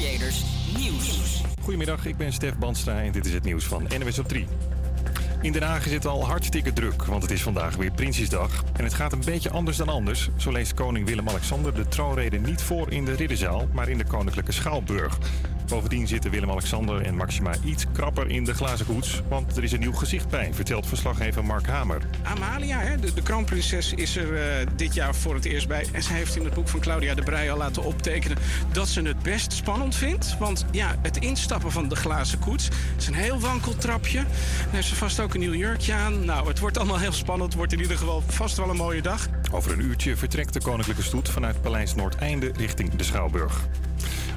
Creators Nieuws. Goedemiddag, ik ben Stef Bandstra en dit is het nieuws van NWS op 3. In Den Haag is het al hartstikke druk, want het is vandaag weer Prinsjesdag. En het gaat een beetje anders dan anders. Zo leest koning Willem-Alexander de troonrede niet voor in de Ridderzaal, maar in de Koninklijke Schouwburg. Bovendien zitten Willem-Alexander en Maxima iets krapper in de glazen koets. Want er is een nieuw gezicht bij, vertelt verslaggever Mark Hamer. Amalia, hè, de, de kroonprinses, is er eh, dit jaar voor het eerst bij. En zij heeft in het boek van Claudia de Brij al laten optekenen dat ze het best spannend vindt. Want ja, het instappen van de glazen koets is een heel wankel trapje. Dan heeft ze vast ook een nieuw jurkje aan. Nou, het wordt allemaal heel spannend. Het wordt in ieder geval vast wel een mooie dag. Over een uurtje vertrekt de koninklijke stoet vanuit Paleis Noordeinde richting de Schouwburg.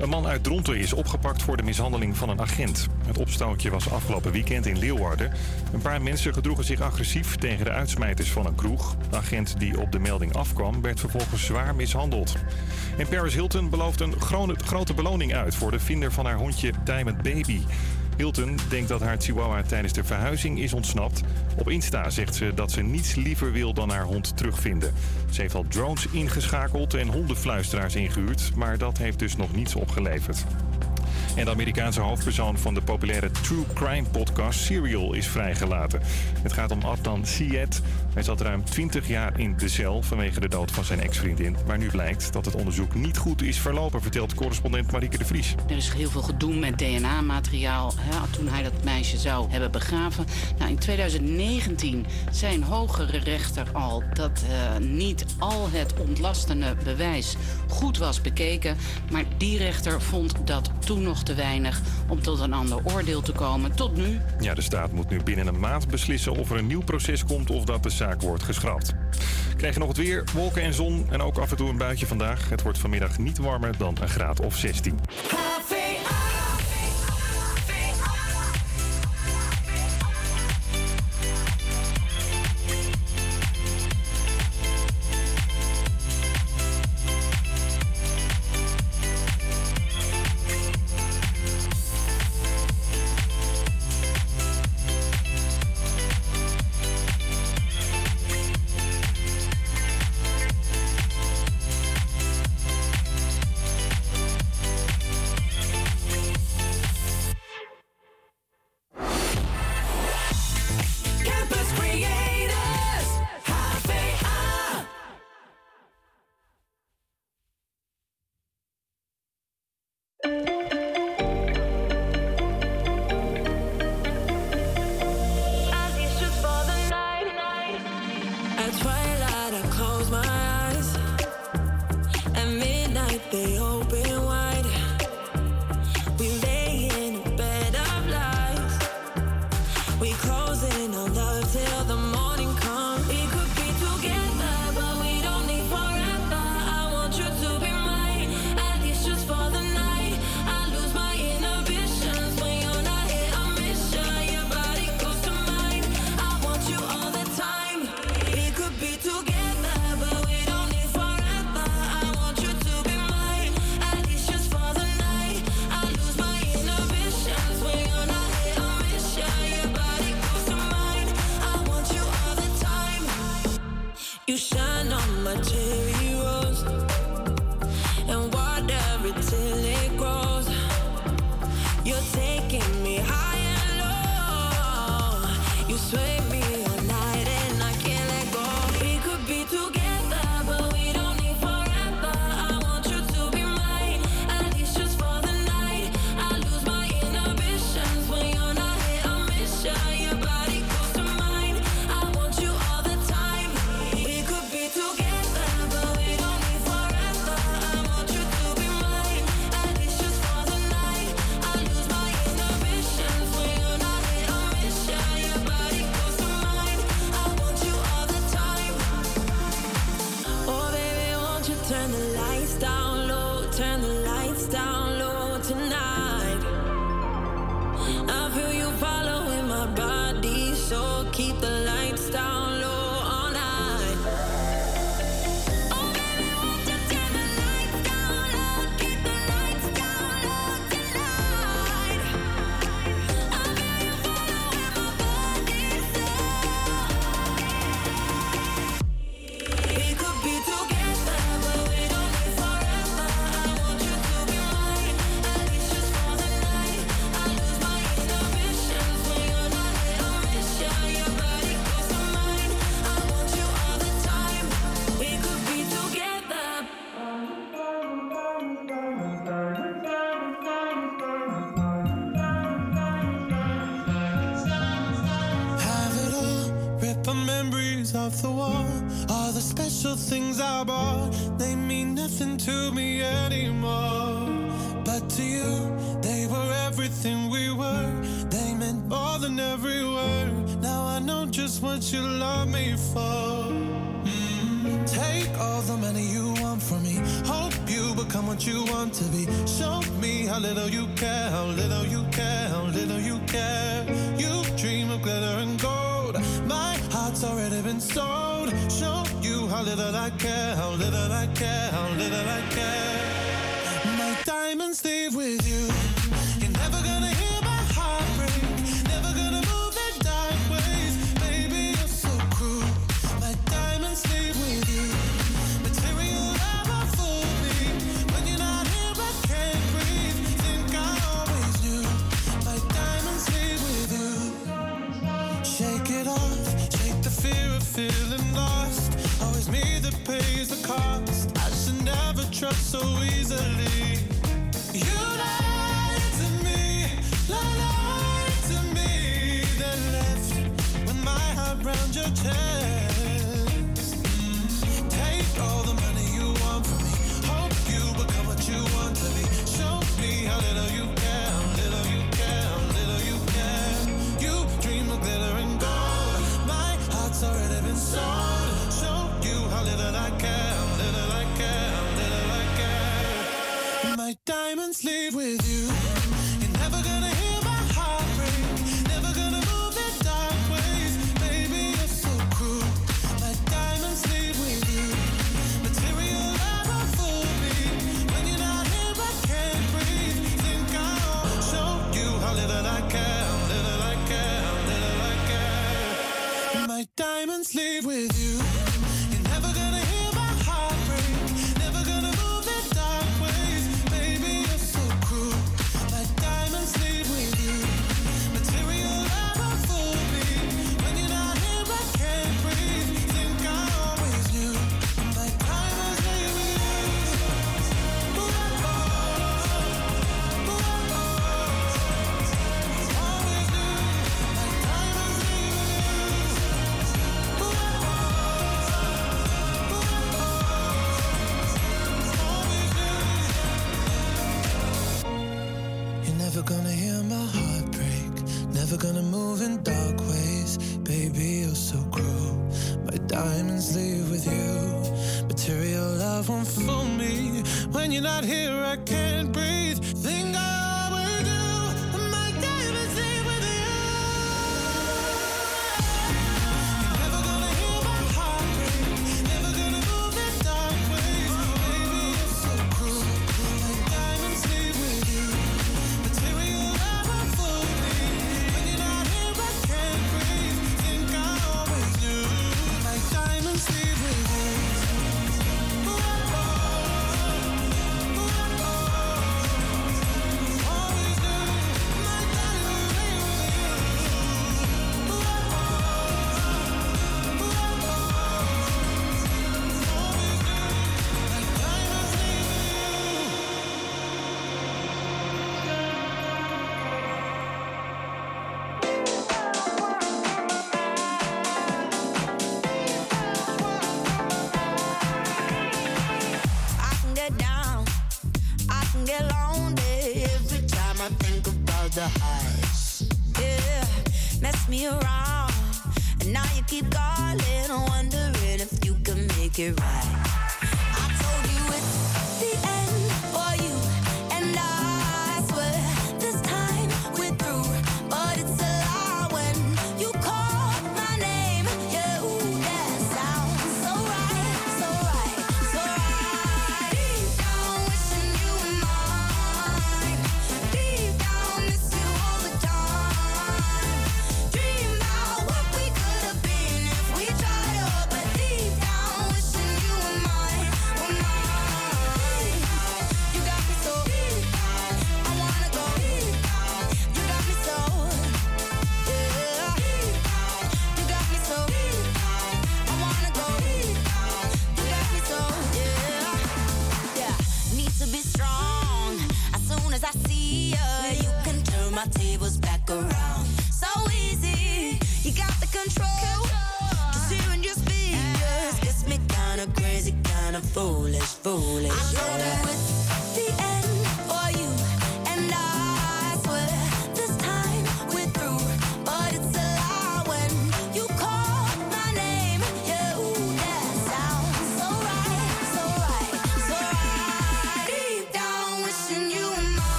Een man uit Dronten is opgepakt voor de mishandeling van een agent. Het opstootje was afgelopen weekend in Leeuwarden. Een paar mensen gedroegen zich agressief tegen de uitsmijters van een kroeg. De agent die op de melding afkwam werd vervolgens zwaar mishandeld. En Paris Hilton belooft een grote beloning uit voor de vinder van haar hondje Diamond Baby. Hilton denkt dat haar chihuahua tijdens de verhuizing is ontsnapt. Op Insta zegt ze dat ze niets liever wil dan haar hond terugvinden. Ze heeft al drones ingeschakeld en hondenfluisteraars ingehuurd, maar dat heeft dus nog niets opgeleverd. En de Amerikaanse hoofdpersoon van de populaire true crime podcast Serial is vrijgelaten. Het gaat om Adnan Syed. Hij zat ruim 20 jaar in de cel vanwege de dood van zijn ex-vriendin. Maar nu blijkt dat het onderzoek niet goed is verlopen, vertelt correspondent Marieke de Vries. Er is heel veel gedoe met DNA-materiaal toen hij dat meisje zou hebben begraven. Nou, in 2019 zei een hogere rechter al dat uh, niet al het ontlastende bewijs goed was bekeken. Maar die rechter vond dat toen nog te weinig om tot een ander oordeel te komen. Tot nu. Ja, de staat moet nu binnen een maand beslissen of er een nieuw proces komt of dat de zaak wordt geschrapt. Krijg je nog het weer, wolken en zon en ook af en toe een buitje vandaag. Het wordt vanmiddag niet warmer dan een graad of 16.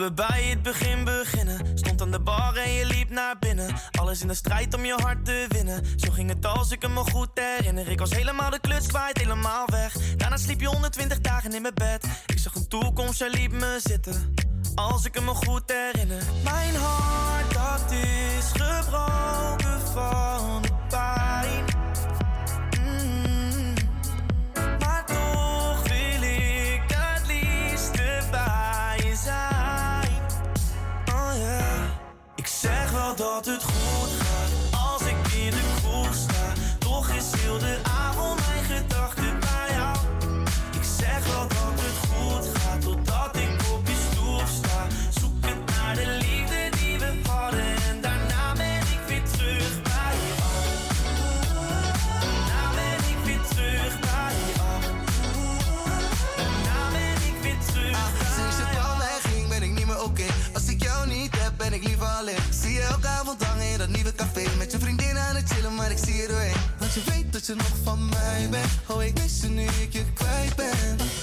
we bij het begin beginnen. Stond aan de bar en je liep naar binnen. Alles in de strijd om je hart te winnen. Zo ging het als ik me goed herinner. Ik was helemaal de kluts kwijt, helemaal weg. Daarna sliep je 120 dagen in mijn bed. Ik zag een toekomst, jij liep me zitten. Als ik me goed herinner. Mijn hart, dat is gebroken van de dat het goed gaat als ik in de kroeg sta. Toch is heel de ik zie het. Want je weet dat je nog van mij bent. Oh, ik mis je nu ik je kwijt ben.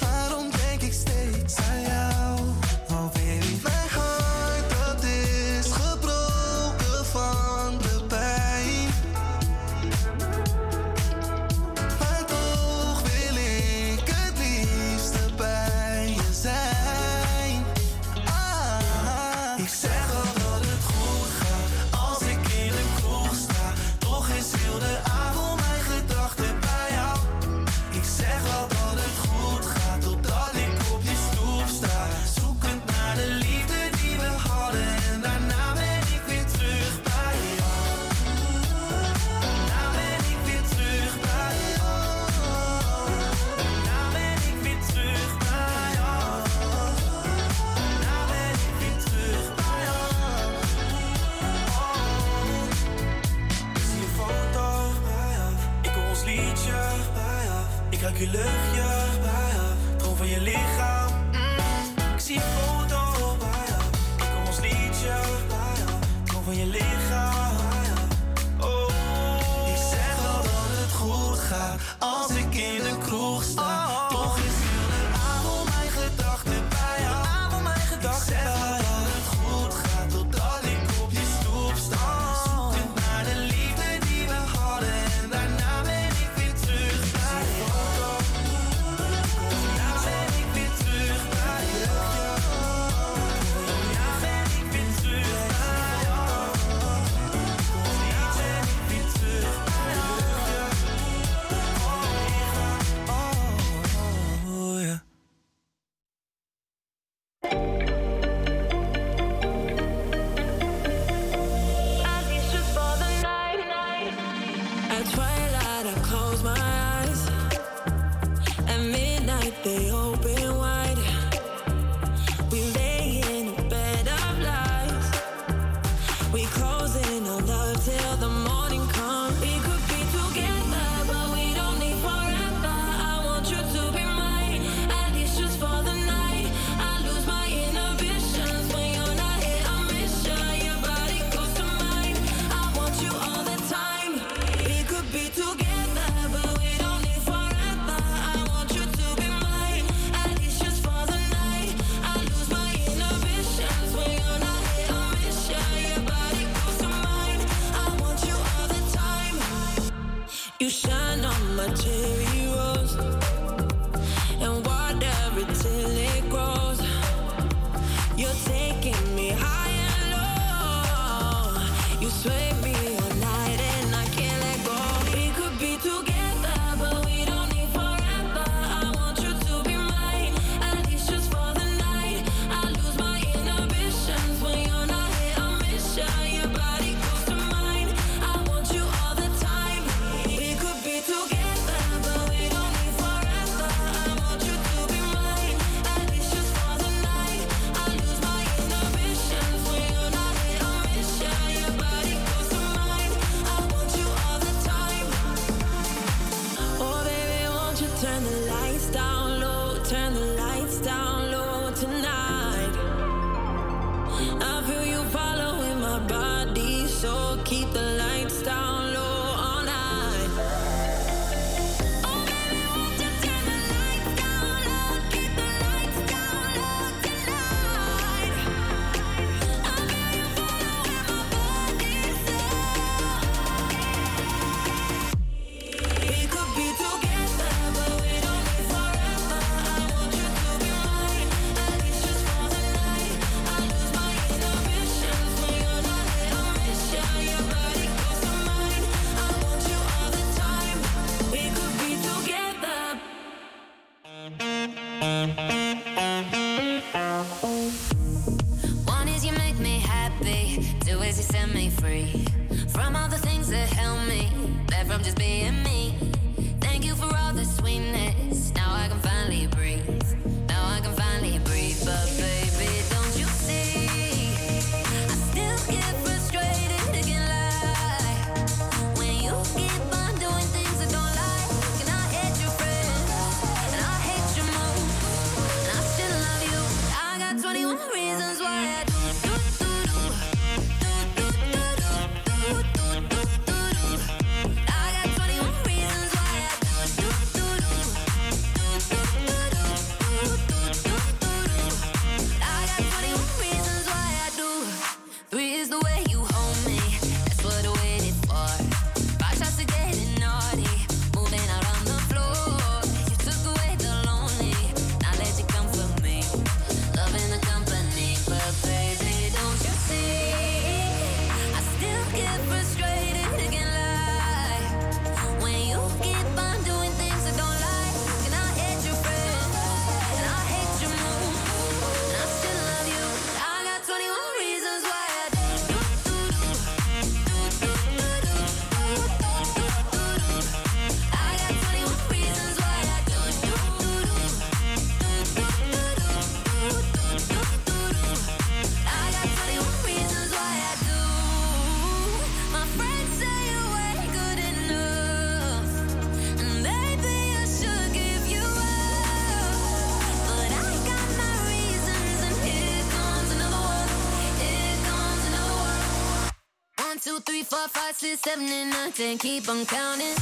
six, seven, and nine, ten. Keep on counting.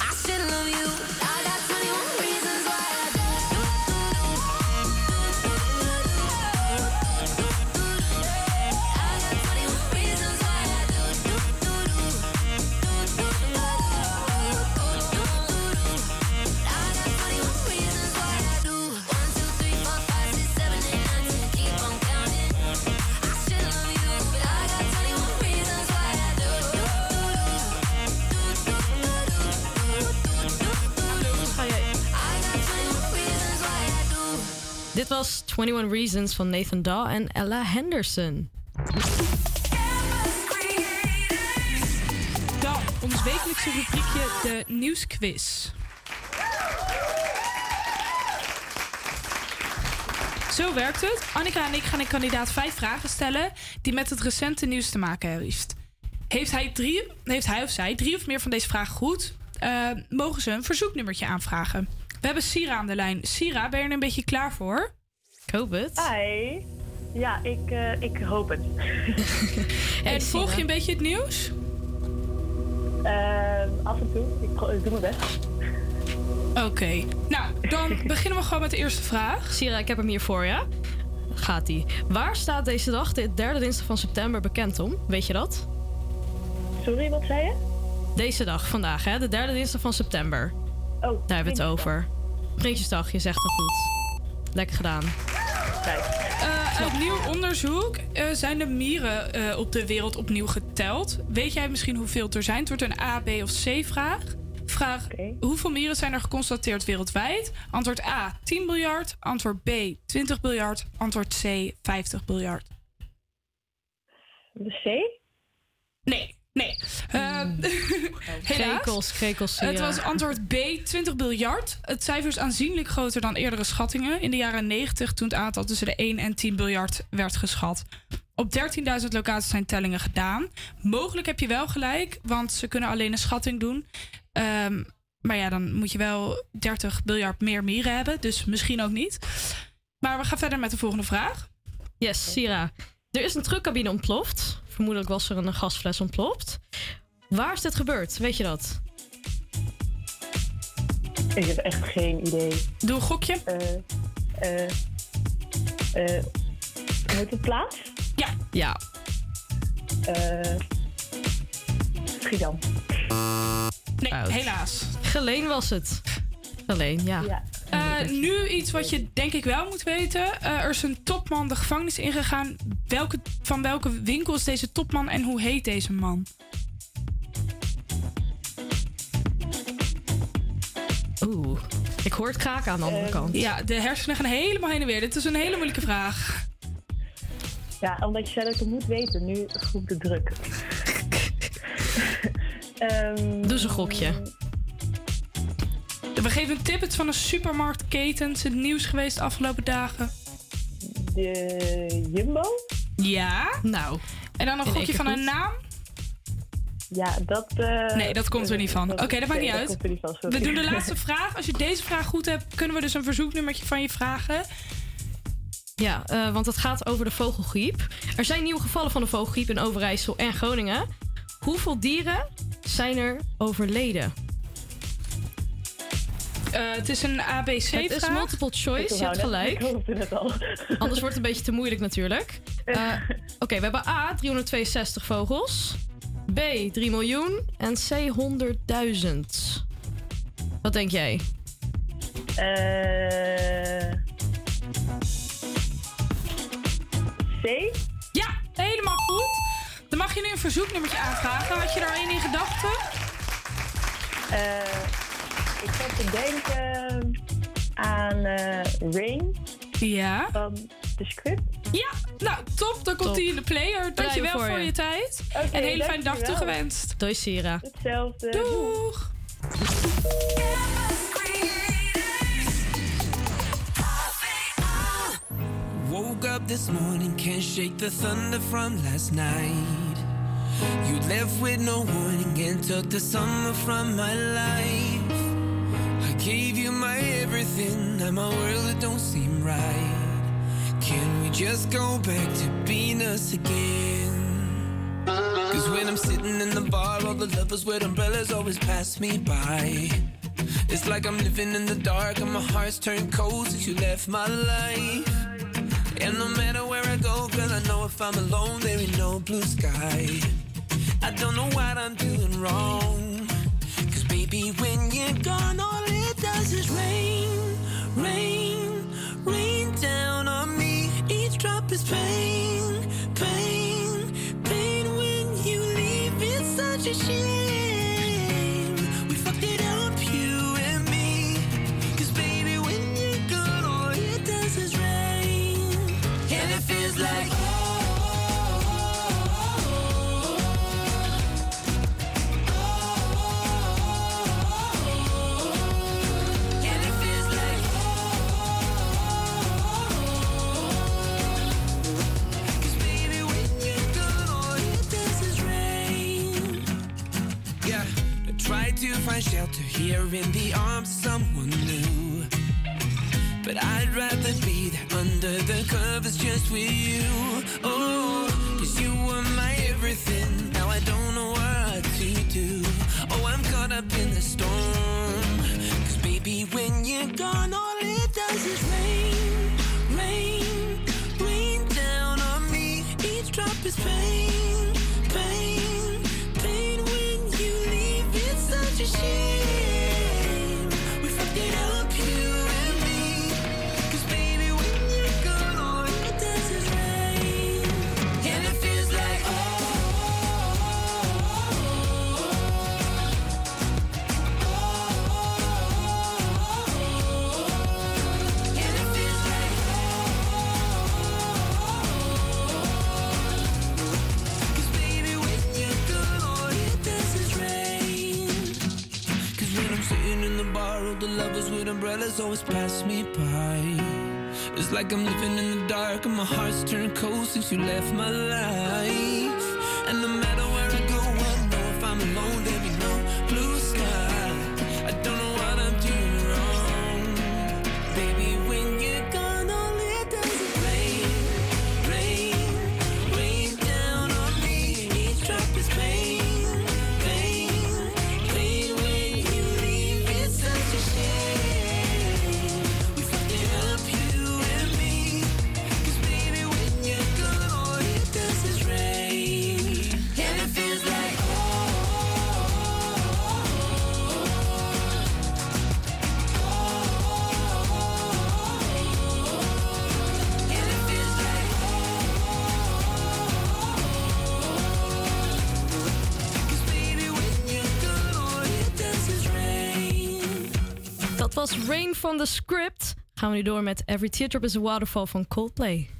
I still love you. 21 Reasons van Nathan Daw en Ella Henderson. Dan ons wekelijkse rubriekje de nieuwsquiz. Zo werkt het. Annika en ik gaan een kandidaat vijf vragen stellen die met het recente nieuws te maken hebben. Heeft hij, heeft hij of zij drie of meer van deze vragen goed, eh, mogen ze een verzoeknummertje aanvragen. We hebben Sira aan de lijn. Sira, ben je er een beetje klaar voor? Eh, ik hoop het. Hi. Ja, ik, ik hoop het. en volg je een beetje het nieuws? Uh, af en toe. Ik, doe mijn best. Oké. Nou, dan beginnen we gewoon met de eerste vraag. Sira, ik heb hem hier voor je. Gaat ie. Waar staat deze dag, de derde dinsdag van september, bekend om? Weet je dat? Sorry, wat zei je? Deze dag, vandaag, hè? De derde dinsdag van september. Oh, Daar hebben we het over. Prinsjesdag, je zegt het goed. Lekker gedaan. Eh, uit nieuw onderzoek eh, zijn de mieren eh, op de wereld opnieuw geteld. Weet jij misschien hoeveel er zijn? Het wordt een A, B of C vraag. Vraag, hoeveel mieren zijn er geconstateerd wereldwijd? Antwoord A, 10 miljard. Antwoord B, 20 miljard. Antwoord C, 50 miljard. De C? Nee, nee. Helaas. Krekels, krekels. Het was antwoord B, 20 miljard. Het cijfer is aanzienlijk groter dan eerdere schattingen. In de jaren 90, toen het aantal tussen de 1 en 10 miljard werd geschat. Op 13.000 locaties zijn tellingen gedaan. Mogelijk heb je wel gelijk, want ze kunnen alleen een schatting doen. Ehm, maar ja, dan moet je wel 30 miljard meer mieren hebben. Dus misschien ook niet. Maar we gaan verder met de volgende vraag. Yes, Sira. Er is een truckcabine ontploft. Vermoedelijk was er een gasfles ontploft. Waar is dit gebeurd? Weet je dat? Ik heb echt geen idee. Doe een gokje. Eh, eh, eh, Heet het plaats? Ja. Ja. Eh Schiedam. Nee, helaas. Geleen was het. Geleen, ja. Eh, nu iets wat je denk ik wel moet weten. Eh, er is een topman de gevangenis ingegaan. Welke, van welke winkel is deze topman en hoe heet deze man? Oeh. Ik hoor het kraken aan de andere kant. Ja, de hersenen gaan helemaal heen en weer. Dit is een hele moeilijke vraag. Ja, omdat je ik het moet weten. Nu ik de druk. Ehm, Doe eens een gokje. We geven een tip. Het is van een supermarktketen. Het is het nieuws geweest de afgelopen dagen. De Jumbo? Ja. Nou. En dan een gokje van een naam? Ja, dat... eh, Nee, dat komt er niet van. Oké, dat maakt niet uit. We doen de laatste vraag. Als je deze vraag goed hebt, kunnen we dus een verzoeknummertje van je vragen. Ja, eh, want het gaat over de vogelgriep. Er zijn nieuwe gevallen van de vogelgriep in Overijssel en Groningen. Hoeveel dieren zijn er overleden? Eh, het is een ABC-vraag. Het is multiple choice, je hebt gelijk. Ik hoopte het al. Anders wordt het een beetje te moeilijk natuurlijk. Eh, Oké, we hebben A, 362 vogels. B, 3 miljoen. En C, 100.000. Wat denk jij? Eh C? Ja, helemaal goed. Dan mag je nu een verzoeknummertje aanvragen. Had je daar één in gedachten? Eh, ik zat te denken aan eh, Rain. Ja. Van de script. Ja, nou top. Dan komt hij in de player. Dankjewel voor voor je. je tijd. Oké, en een hele fijne dag toegewenst. Doei Sira. Hetzelfde. Doeg. Woke up this morning, can't shake the thunder from last night. You left with no warning and took the summer from my life. Gave you my everything, now my world it don't seem right. Can we just go back to being us again? Cause when I'm sitting in the bar, all the lovers with umbrellas always pass me by. It's like I'm living in the dark and my heart's turned cold since you left my life. And no matter where I go, girl, I know if I'm alone, there ain't no blue sky. I don't know what I'm doing wrong. Cause baby, when you're gone, all does is rain, rain, rain down on me. Each drop is pain, pain, pain when you leave. It's such a shame. Find shelter here in the arms of someone new. But I'd rather be there under the covers just with you. Oh, cause you were my everything. Now I don't know what to do. Oh, I'm caught up in the storm. Cause baby, when you're gone, all it does is rain, rain, rain down on me. Each drop is pain, always pass me by. It's like I'm living in the dark and my heart's turned cold since you left my life. And the van de Script gaan we nu door met Every Teardrop is a Waterfall van Coldplay.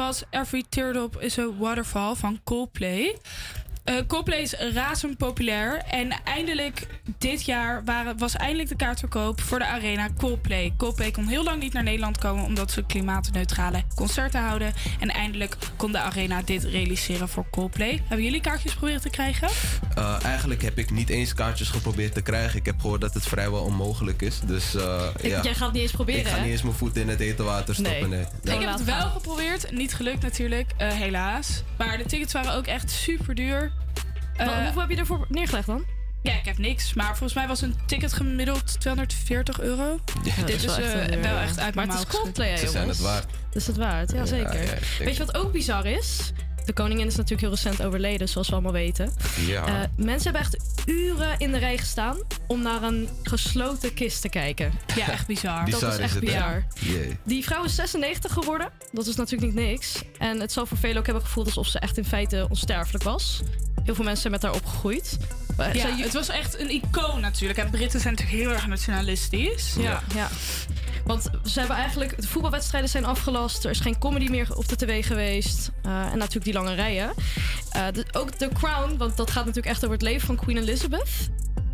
Was Every Teardrop is a Waterfall van Coldplay. Eh, Coldplay is razend populair. En eindelijk dit jaar waren, was eindelijk de kaartverkoop voor de arena Coldplay. Coldplay kon heel lang niet naar Nederland komen omdat ze klimaatneutrale concerten houden. En eindelijk kon de arena dit realiseren voor Coldplay. Hebben jullie kaartjes proberen te krijgen? Eh, eigenlijk heb ik niet eens kaartjes geprobeerd te krijgen. Ik heb gehoord dat het vrijwel onmogelijk is. Dus uh, Ik- ja. Jij gaat het niet eens proberen, Ik ga hè? niet eens mijn voet in het hete water stoppen. Nee. Nee. Ik heb het wel geprobeerd. Niet gelukt natuurlijk, eh, helaas. Maar de tickets waren ook echt super duur. Hoeveel heb je ervoor neergelegd dan? Ja, ik heb niks. Maar volgens mij was een ticket gemiddeld 240 euro. Ja, Dit is wel echt, eh, eh, wel echt uit Maar het is Coldplay, hè, geschud. jongens. Dat is het waard, ja, zeker. ja, zeker. Weet je wat ook bizar is? De koningin is natuurlijk heel recent overleden, zoals we allemaal weten. Ja. Eh, mensen hebben echt uren in de rij gestaan om naar een gesloten kist te kijken. Ja, echt bizar. Dat is echt bizar. Die vrouw is 96 geworden. Dat is natuurlijk niet niks. En het zal voor velen ook hebben gevoeld alsof ze echt in feite onsterfelijk was. Heel veel mensen zijn met haar opgegroeid. Maar Ja, zij- het was echt een icoon natuurlijk. En Britten zijn natuurlijk heel erg nationalistisch. Ja, ja. Want ze hebben eigenlijk. De voetbalwedstrijden zijn afgelast. Er is geen comedy meer op de tv geweest. Eh, en natuurlijk die lange rijen. Eh, de- ook The Crown, want dat gaat natuurlijk echt over het leven van Queen Elizabeth.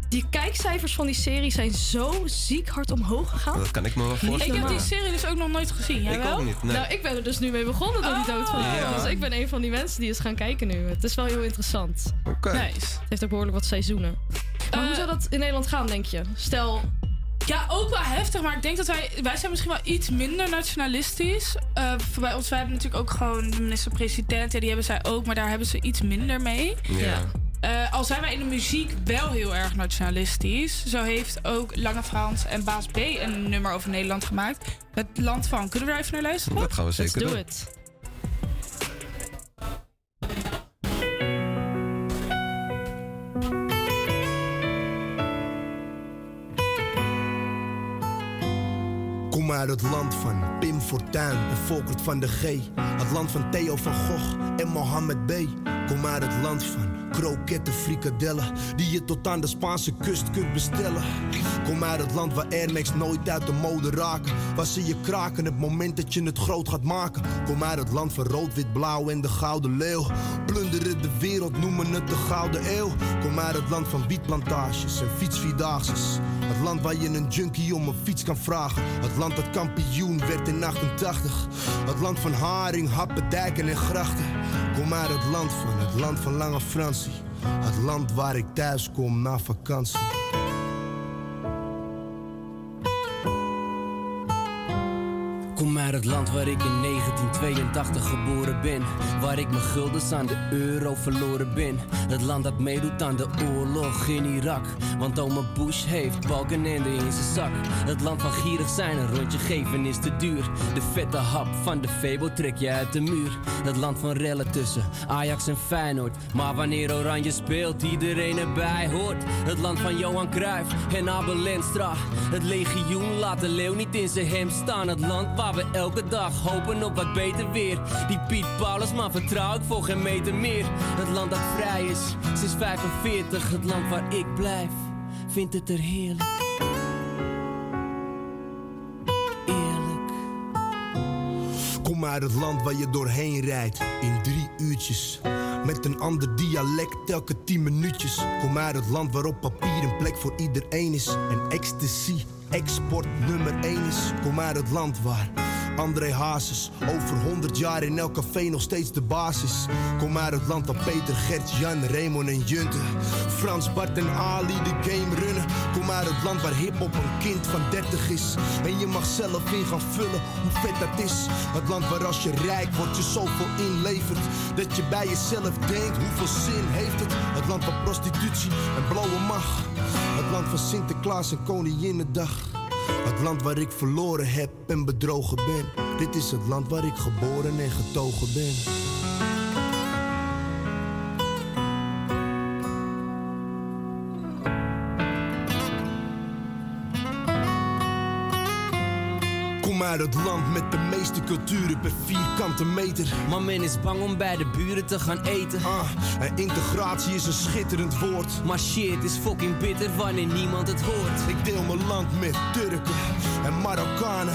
Die kijkcijfers van die serie zijn zo ziek hard omhoog gegaan. Dat kan ik me wel voorstellen. Ik heb die serie dus ook nog nooit gezien. Jij Ik wel? ook niet, nee. Nou, ik ben er dus nu mee begonnen door die dood van. Ja. Dus ik ben een van die mensen die is gaan kijken nu. Het is wel heel interessant. Oké. Nice. Het heeft ook behoorlijk wat seizoenen. Maar hoe zou dat in Nederland gaan, denk je? Stel, Ja, ook wel heftig, maar ik denk dat wij... Wij zijn misschien wel iets minder nationalistisch. Eh voor bij ons, wij hebben natuurlijk ook gewoon de minister-president. Ja, die hebben zij ook, maar daar hebben ze iets minder mee. Ja. Eh, al zijn wij in de muziek wel heel erg nationalistisch. Zo heeft ook Lange Frans en Baas B een nummer over Nederland gemaakt. Het land van. Kunnen we daar even naar luisteren? Dat gaan we zeker do doen. it. Kom uit het land van Pim Fortuyn en Volkert van de G. Het land van Theo van Gogh en Mohammed B. Kom uit het land van kroketten, frikadellen. Die je tot aan de Spaanse kust kunt bestellen. Kom uit het land waar Air Max nooit uit de mode raken. Waar ze je kraken het moment dat je het groot gaat maken. Kom uit het land van rood, wit, blauw en de gouden leeuw. Plunderen de wereld, noemen het de gouden eeuw. Kom uit het land van wietplantages en fietsvierdaagses. Het land waar je een junkie om een fiets kan vragen. Het land dat kampioen werd in 88. Het land van haring, happen, dijken en grachten. Kom uit het land van, het land van Lange Fransie. Het land waar ik thuis kom na vakantie. Het land waar ik in 1982 geboren ben. Waar ik mijn guldens aan de euro verloren ben. Het land dat meedoet aan de oorlog in Irak. Want oma Bush heeft balkenende in zijn zak. Het land van gierig zijn, een rondje geven is te duur. De vette hap van de Febo trek je uit de muur. Het land van rellen tussen Ajax en Feyenoord. Maar wanneer Oranje speelt, iedereen erbij hoort. Het land van Johan Cruijff en Abel Lenstra. Het legioen laat de leeuw niet in zijn hem staan. Het land waar we elke dag hopen op wat beter weer. Die Piet Paulus, maar vertrouw ik voor geen meter meer. Het land dat vrij is sinds 45. Het land waar ik blijf, vindt het er heerlijk. Kom uit het land waar je doorheen rijdt in drie uurtjes. Met een ander dialect elke tien minuutjes. Kom uit het land waar op papier een plek voor iedereen is. En ecstasy, export nummer één is. Kom uit het land waar André Hazes over 100 jaar in elk café nog steeds de basis. Kom uit het land waar Peter, Gert, Jan, Raymond en Junte. Frans, Bart en Ali de game runnen. Kom uit het land waar hip-hop een kind van 30 is. En je mag zelf in gaan vullen hoe vet dat is. Het land waar als je rijk wordt je zoveel inlevert. Dat je bij jezelf denkt hoeveel zin heeft het. Het land waar prostitutie en blauwe mag. Het land van Sinterklaas en Koninginnedag. Het land waar ik verloren heb en bedrogen ben. Dit is het land waar ik geboren en getogen ben. Uit het land met de meeste culturen per vierkante meter. Maar men is bang om bij de buren te gaan eten. Ah, en integratie is een schitterend woord. Maar shit is fucking bitter wanneer niemand het hoort. Ik deel mijn land met Turken en Marokkanen.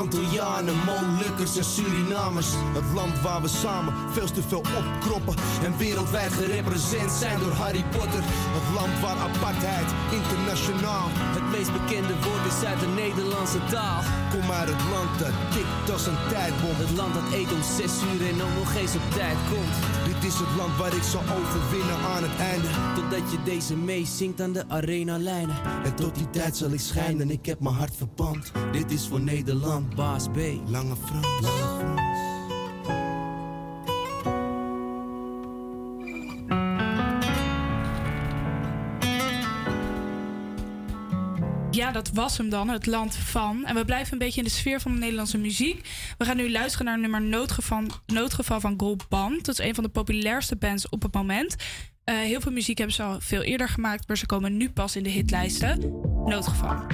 Antillianen, Molukkers en Surinamers. Het land waar we samen veel te veel opkroppen. En wereldwijd gerepresent zijn door Harry Potter. Het land waar apartheid internationaal. Het meest bekende woord is uit de Nederlandse taal. Kom uit het land dat tikt als een tijdbom. Het land dat eet om zes uur en ook nog eens op tijd komt. Dit is het land waar ik zal overwinnen aan het einde. Totdat je deze meezingt aan de arenalijnen. En tot die tijd zal ik schijnen, ik heb mijn hart verpand. Dit is voor Nederland. Baas B. Lange Frans. Lange Frans. Ja, dat was hem dan, het land van. En we blijven een beetje in de sfeer van de Nederlandse muziek. We gaan nu luisteren naar nummer Noodgeval, Noodgeval van Gold Band. Dat is een van de populairste bands op het moment. Eh, heel veel muziek hebben ze al veel eerder gemaakt, maar ze komen nu pas in de hitlijsten. Noodgeval.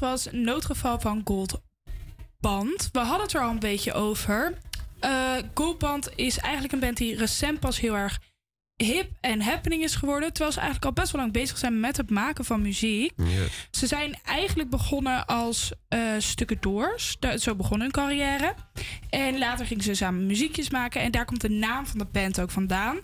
Was Noodgeval van Gold Band. We hadden het er al een beetje over. Eh Gold Band is eigenlijk een band die recent pas heel erg hip en happening is geworden. Terwijl ze eigenlijk al best wel lang bezig zijn met het maken van muziek. Ze zijn eigenlijk begonnen als eh stukken doors. Zo begon hun carrière. En later gingen ze samen muziekjes maken. En daar komt de naam van de band ook vandaan.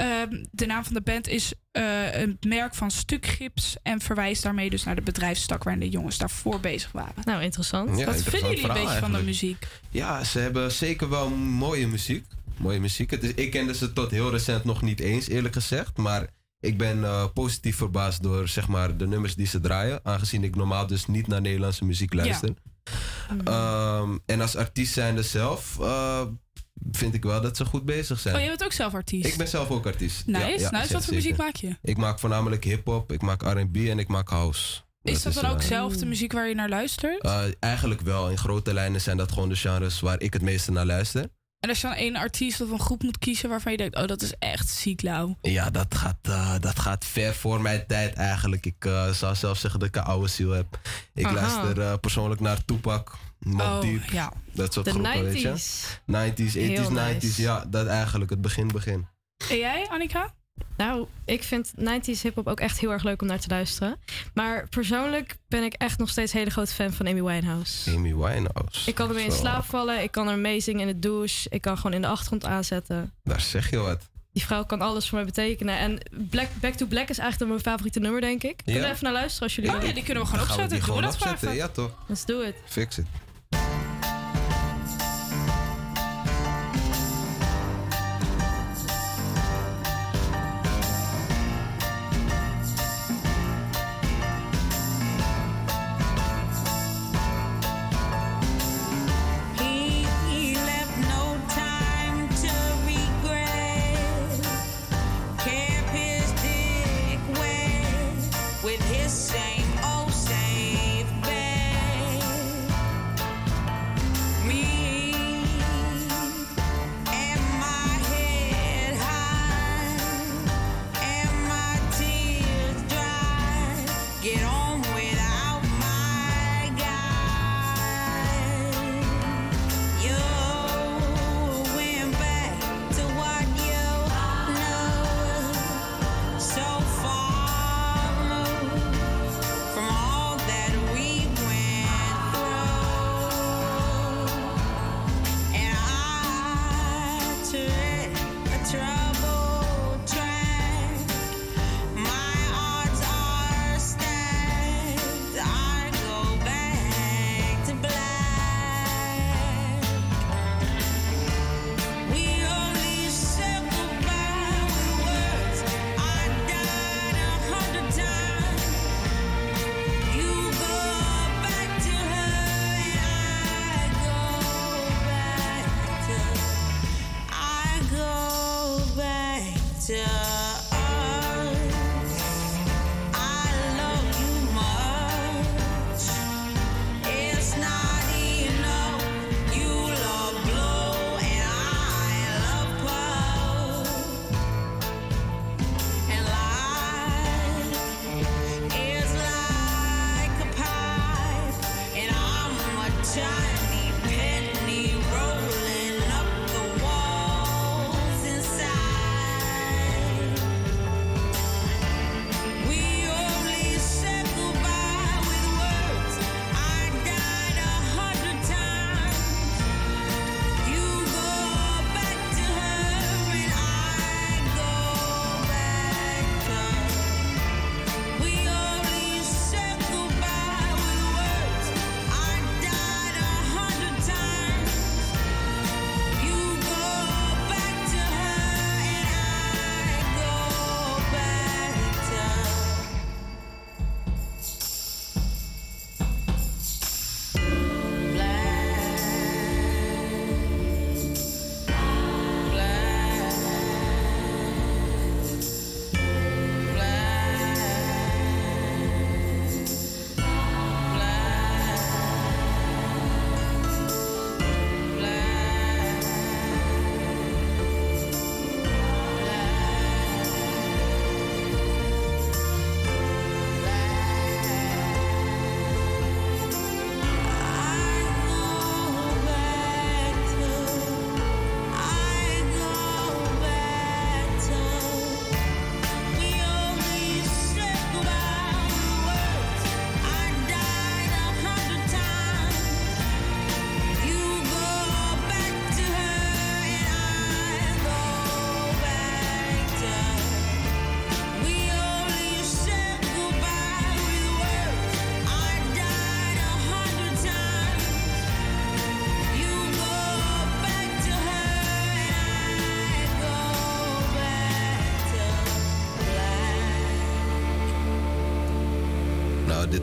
Ehm, de naam van de band is eh, een merk van stukgips en verwijst daarmee dus naar de bedrijfstak waarin de jongens daarvoor bezig waren. Nou, interessant. Ja, Wat interessant vinden jullie een beetje van de muziek? Ja, ze hebben zeker wel mooie muziek. Mooie muziek. Het is, ik kende ze tot heel recent nog niet eens, eerlijk gezegd. Maar ik ben eh, positief verbaasd door zeg maar, de nummers die ze draaien. Aangezien ik normaal dus niet naar Nederlandse muziek luister. Ehm, en als artiest zijnde zelf eh, vind ik wel dat ze goed bezig zijn. Oh, jij bent ook zelf artiest? Ik ben zelf ook artiest. Nice, Ja, ja, nice. zeker, Wat voor muziek maak je? Ik maak voornamelijk hip-hop, ik maak RB en ik maak house. Is dat dan ook eh, zelf de muziek waar je naar luistert? eh, eigenlijk wel. In grote lijnen zijn dat gewoon de genres waar ik het meeste naar luister. En als je dan één artiest of een groep moet kiezen waarvan je denkt, oh, dat is echt ziek lauw. Ja, dat gaat, eh, dat gaat ver voor mijn tijd eigenlijk. Ik zou zelf zeggen dat ik een oude ziel heb. Ik Aha. luister persoonlijk naar Tupac, Mobb Oh, Deep, ja. dat soort De groepen, weet je. 90s. 90s, 80s, Heel 90s, nice. ja, dat eigenlijk, het begin, begin. En jij, Annika? Nou, ik vind 90s hip-hop ook echt heel erg leuk om naar te luisteren. Maar persoonlijk ben ik echt nog steeds een hele grote fan van Amy Winehouse. Amy Winehouse. Ik kan ermee in Zo, slaap vallen, ik kan er mee zingen in de douche, ik kan gewoon in de achtergrond aanzetten. Daar zeg je wat. Die vrouw kan alles voor mij betekenen. En Black, Back to Black is eigenlijk mijn favoriete nummer, denk ik. Kunnen we Ja? even naar luisteren als jullie Ja, willen? ja, die kunnen we gewoon Dan gaan we opzetten. die Doen we gewoon dat opzetten, even? ja toch? Let's do it. Fix it.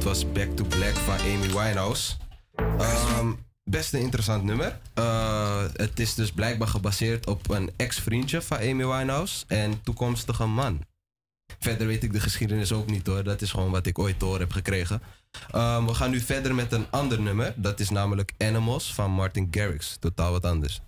Was Back to Black van Amy Winehouse. Ehm, best een interessant nummer. Eh, het is dus blijkbaar gebaseerd op een ex-vriendje van Amy Winehouse en toekomstige man. Verder weet ik de geschiedenis ook niet hoor. Dat is gewoon wat ik ooit door heb gekregen. Ehm, we gaan nu verder met een ander nummer. Dat is namelijk Animals van Martin Garrix. Totaal wat anders.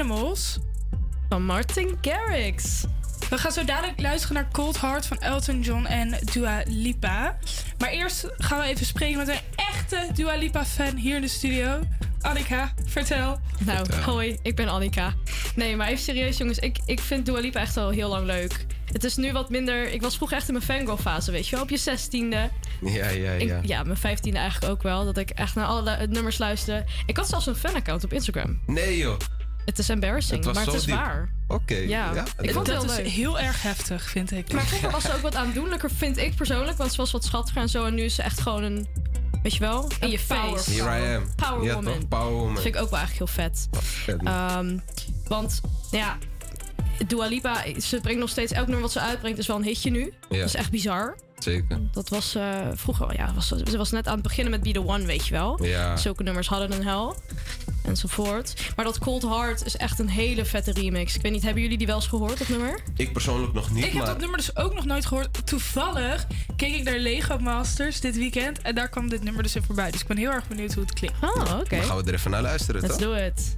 Animals. Van Martin Garrix. We gaan zo dadelijk luisteren naar Cold Heart van Elton John en Dua Lipa. Maar eerst gaan we even spreken met een echte Dua Lipa fan hier in de studio. Annika, vertel. Nou, hoi, ik ben Annika. Nee, maar even serieus jongens, ik, ik vind Dua Lipa echt al heel lang leuk. Het is nu wat minder... Ik was vroeger echt in mijn fangirl fase, weet je wel. Op je zestiende. Ja, ja, Ik- ja. ja, mijn vijftiende eigenlijk ook wel. Dat ik echt naar alle nummers luisterde. Ik had zelfs een fanaccount op Instagram. Nee joh. Het is embarrassing, Het maar het is diep. waar. Oké. Ja, ik vond het heel leuk. heel erg heftig, vind ik. Maar vroeger was ze ook wat aandoenlijker, vind ik persoonlijk. Want ze was wat schattiger en zo. En nu is ze echt gewoon een, weet je wel, in je face. Here I am. Power ja, woman. toch? Power woman. Dat vind ik ook wel eigenlijk heel vet. Ehm, want, ja, Dua Lipa, ze brengt nog steeds... Elk nummer wat ze uitbrengt is wel een hitje nu. Ja. Dat is echt bizar. Zeker. Dat was eh, vroeger, ja, was, ze was net aan het beginnen met Be The One, weet je wel. Ja. Zulke nummers hadden een hel. Enzovoort. Maar dat Cold Heart is echt een hele vette remix. Ik weet niet, hebben jullie die wel eens gehoord, dat nummer? Ik persoonlijk nog niet, Ik heb dat nummer dus ook nog nooit gehoord. Toevallig keek ik naar Lego Masters dit weekend. En daar kwam dit nummer dus in voorbij. Dus ik ben heel erg benieuwd hoe het klinkt. Oh, oké. Dan gaan we er even naar luisteren, Let's toch? do it.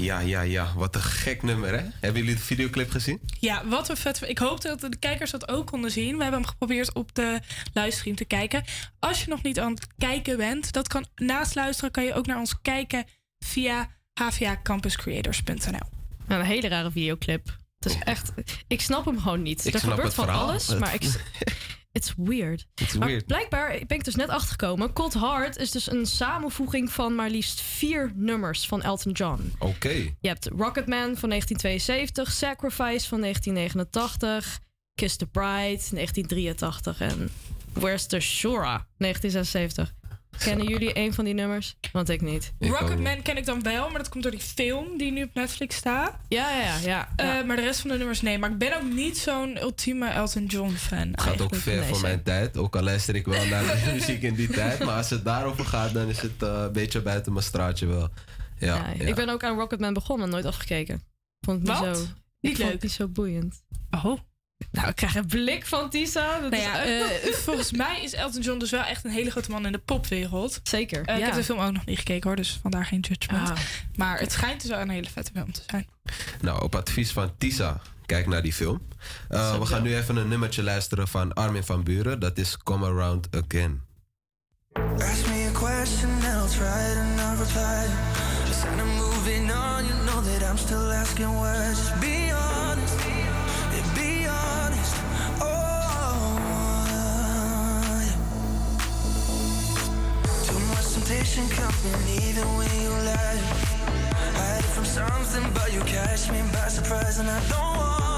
Ja, ja, ja. Wat een gek nummer, hè? Hebben jullie de videoclip gezien? Ja, wat een vet. Ik hoop dat de kijkers dat ook konden zien. We hebben hem geprobeerd op de livestream te kijken. Als je nog niet aan het kijken bent, dat kan naast luisteren, kan je ook naar ons kijken via hvacampuscreators.nl. een hele rare videoclip. Het is echt... Ik snap hem gewoon niet. Ik er snap gebeurt het van verhaal. alles, maar ik... It's weird. It's maar weird. blijkbaar ben ik dus net achtergekomen. Cold Heart is dus een samenvoeging van maar liefst vier nummers van Elton John. Oké. Je hebt Rocketman van 1972, Sacrifice van 1989, Kiss the Bride 1983 en Where's the Shora 1976. Kennen jullie een van die nummers? Want ik niet. Rocketman ken ik dan wel, maar dat komt door die film die nu op Netflix staat. Ja, ja, ja. Eh, maar de rest van de nummers nee. Maar ik ben ook niet zo'n ultieme Elton John fan. Het gaat ook ver voor mijn tijd. Ook al luister ik wel naar de muziek in die tijd. Maar als het daarover gaat, dan is het eh, een beetje buiten mijn straatje wel. Ja, Ja, ja. Ik ben ook aan Rocketman begonnen, nooit afgekeken. Vond het niet Wat? zo. Niet ik vond leuk? het niet zo boeiend. Oh. Nou, ik krijg een blik van Tisa. Dat Nou is ja, echt- eh, volgens mij is Elton John dus wel echt een hele grote man in de popwereld. Zeker. Eh, Ik ja. heb de film ook nog niet gekeken hoor, dus vandaar geen judgment. Ah. Maar het schijnt dus wel een hele vette film te zijn. Nou, op advies van Tisa, kijk naar die film. Eh, we gaan nu even een nummertje luisteren van Armin van Buren. Dat is Come Around Again. Ask me a question and I'll try to not reply. Just kind of moving on, you know that I'm still asking why. Just be honest, temptation coming even when you lie. Hide from something, but you catch me by surprise, and I don't want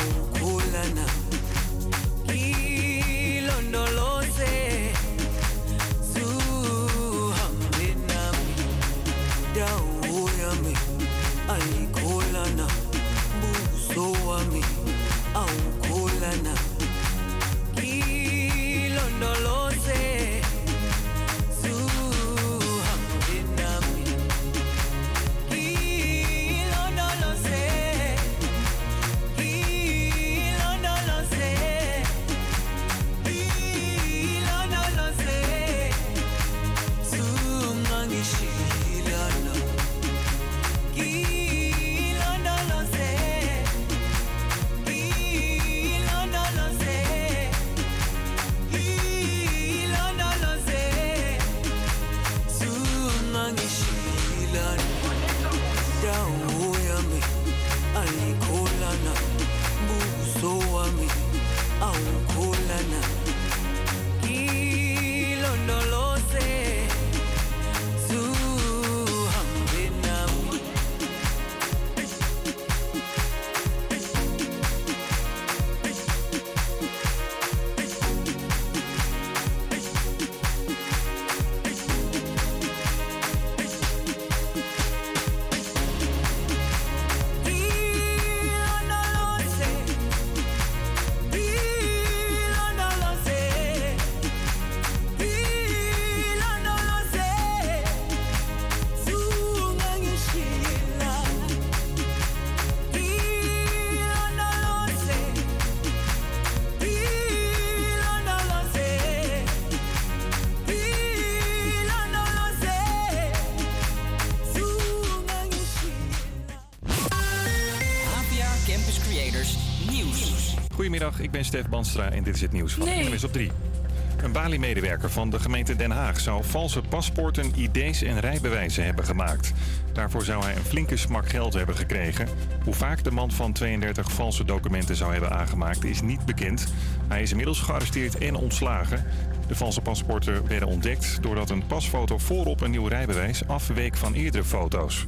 soul. En dit is het nieuws van Nee. Op 3. Een Bali-medewerker van de gemeente Den Haag zou valse paspoorten, ID's en rijbewijzen hebben gemaakt. Daarvoor zou hij een flinke smak geld hebben gekregen. Hoe vaak de man van 32 valse documenten zou hebben aangemaakt is niet bekend. Hij is inmiddels gearresteerd en ontslagen. De valse paspoorten werden ontdekt doordat een pasfoto voorop een nieuw rijbewijs afweek van eerdere foto's.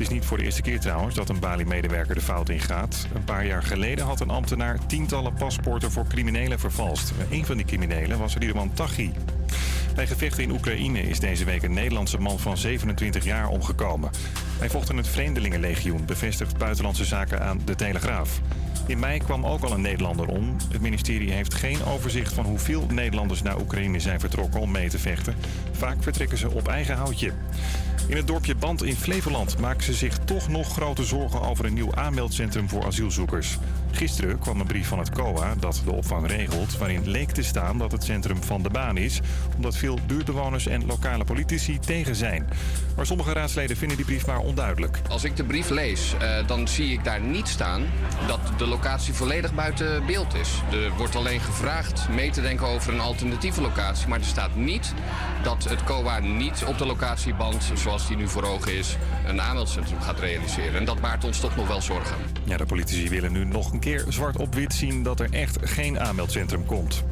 Het is niet voor de eerste keer trouwens dat een Bali-medewerker de fout ingaat. Een paar jaar geleden had een ambtenaar tientallen paspoorten voor criminelen vervalst. Een van die criminelen was Ridwan Taghi. Bij gevechten in Oekraïne is deze week een Nederlandse man van 27 jaar omgekomen. Hij vocht in het Vreemdelingenlegioen, bevestigt Buitenlandse Zaken aan De Telegraaf. In mei kwam ook al een Nederlander om. Het ministerie heeft geen overzicht van hoeveel Nederlanders naar Oekraïne zijn vertrokken om mee te vechten. Vaak vertrekken ze op eigen houtje. In het dorpje Band in Flevoland maken ze zich toch nog grote zorgen over een nieuw aanmeldcentrum voor asielzoekers. Gisteren kwam een brief van het COA dat de opvang regelt, waarin leek te staan dat het centrum van de baan is, omdat veel buurtbewoners en lokale politici tegen zijn. Maar sommige raadsleden vinden die brief maar onduidelijk. Als ik de brief lees, eh, dan zie ik daar niet staan dat de locatie volledig buiten beeld is. Er wordt alleen gevraagd mee te denken over een alternatieve locatie, maar er staat niet dat het COA niet op de locatieband, zoals die nu voor ogen is, een aanmeldcentrum gaat realiseren. En dat baart ons toch nog wel zorgen. Ja, de politici willen nu nog een keer zwart op wit zien dat er echt geen aanmeldcentrum komt.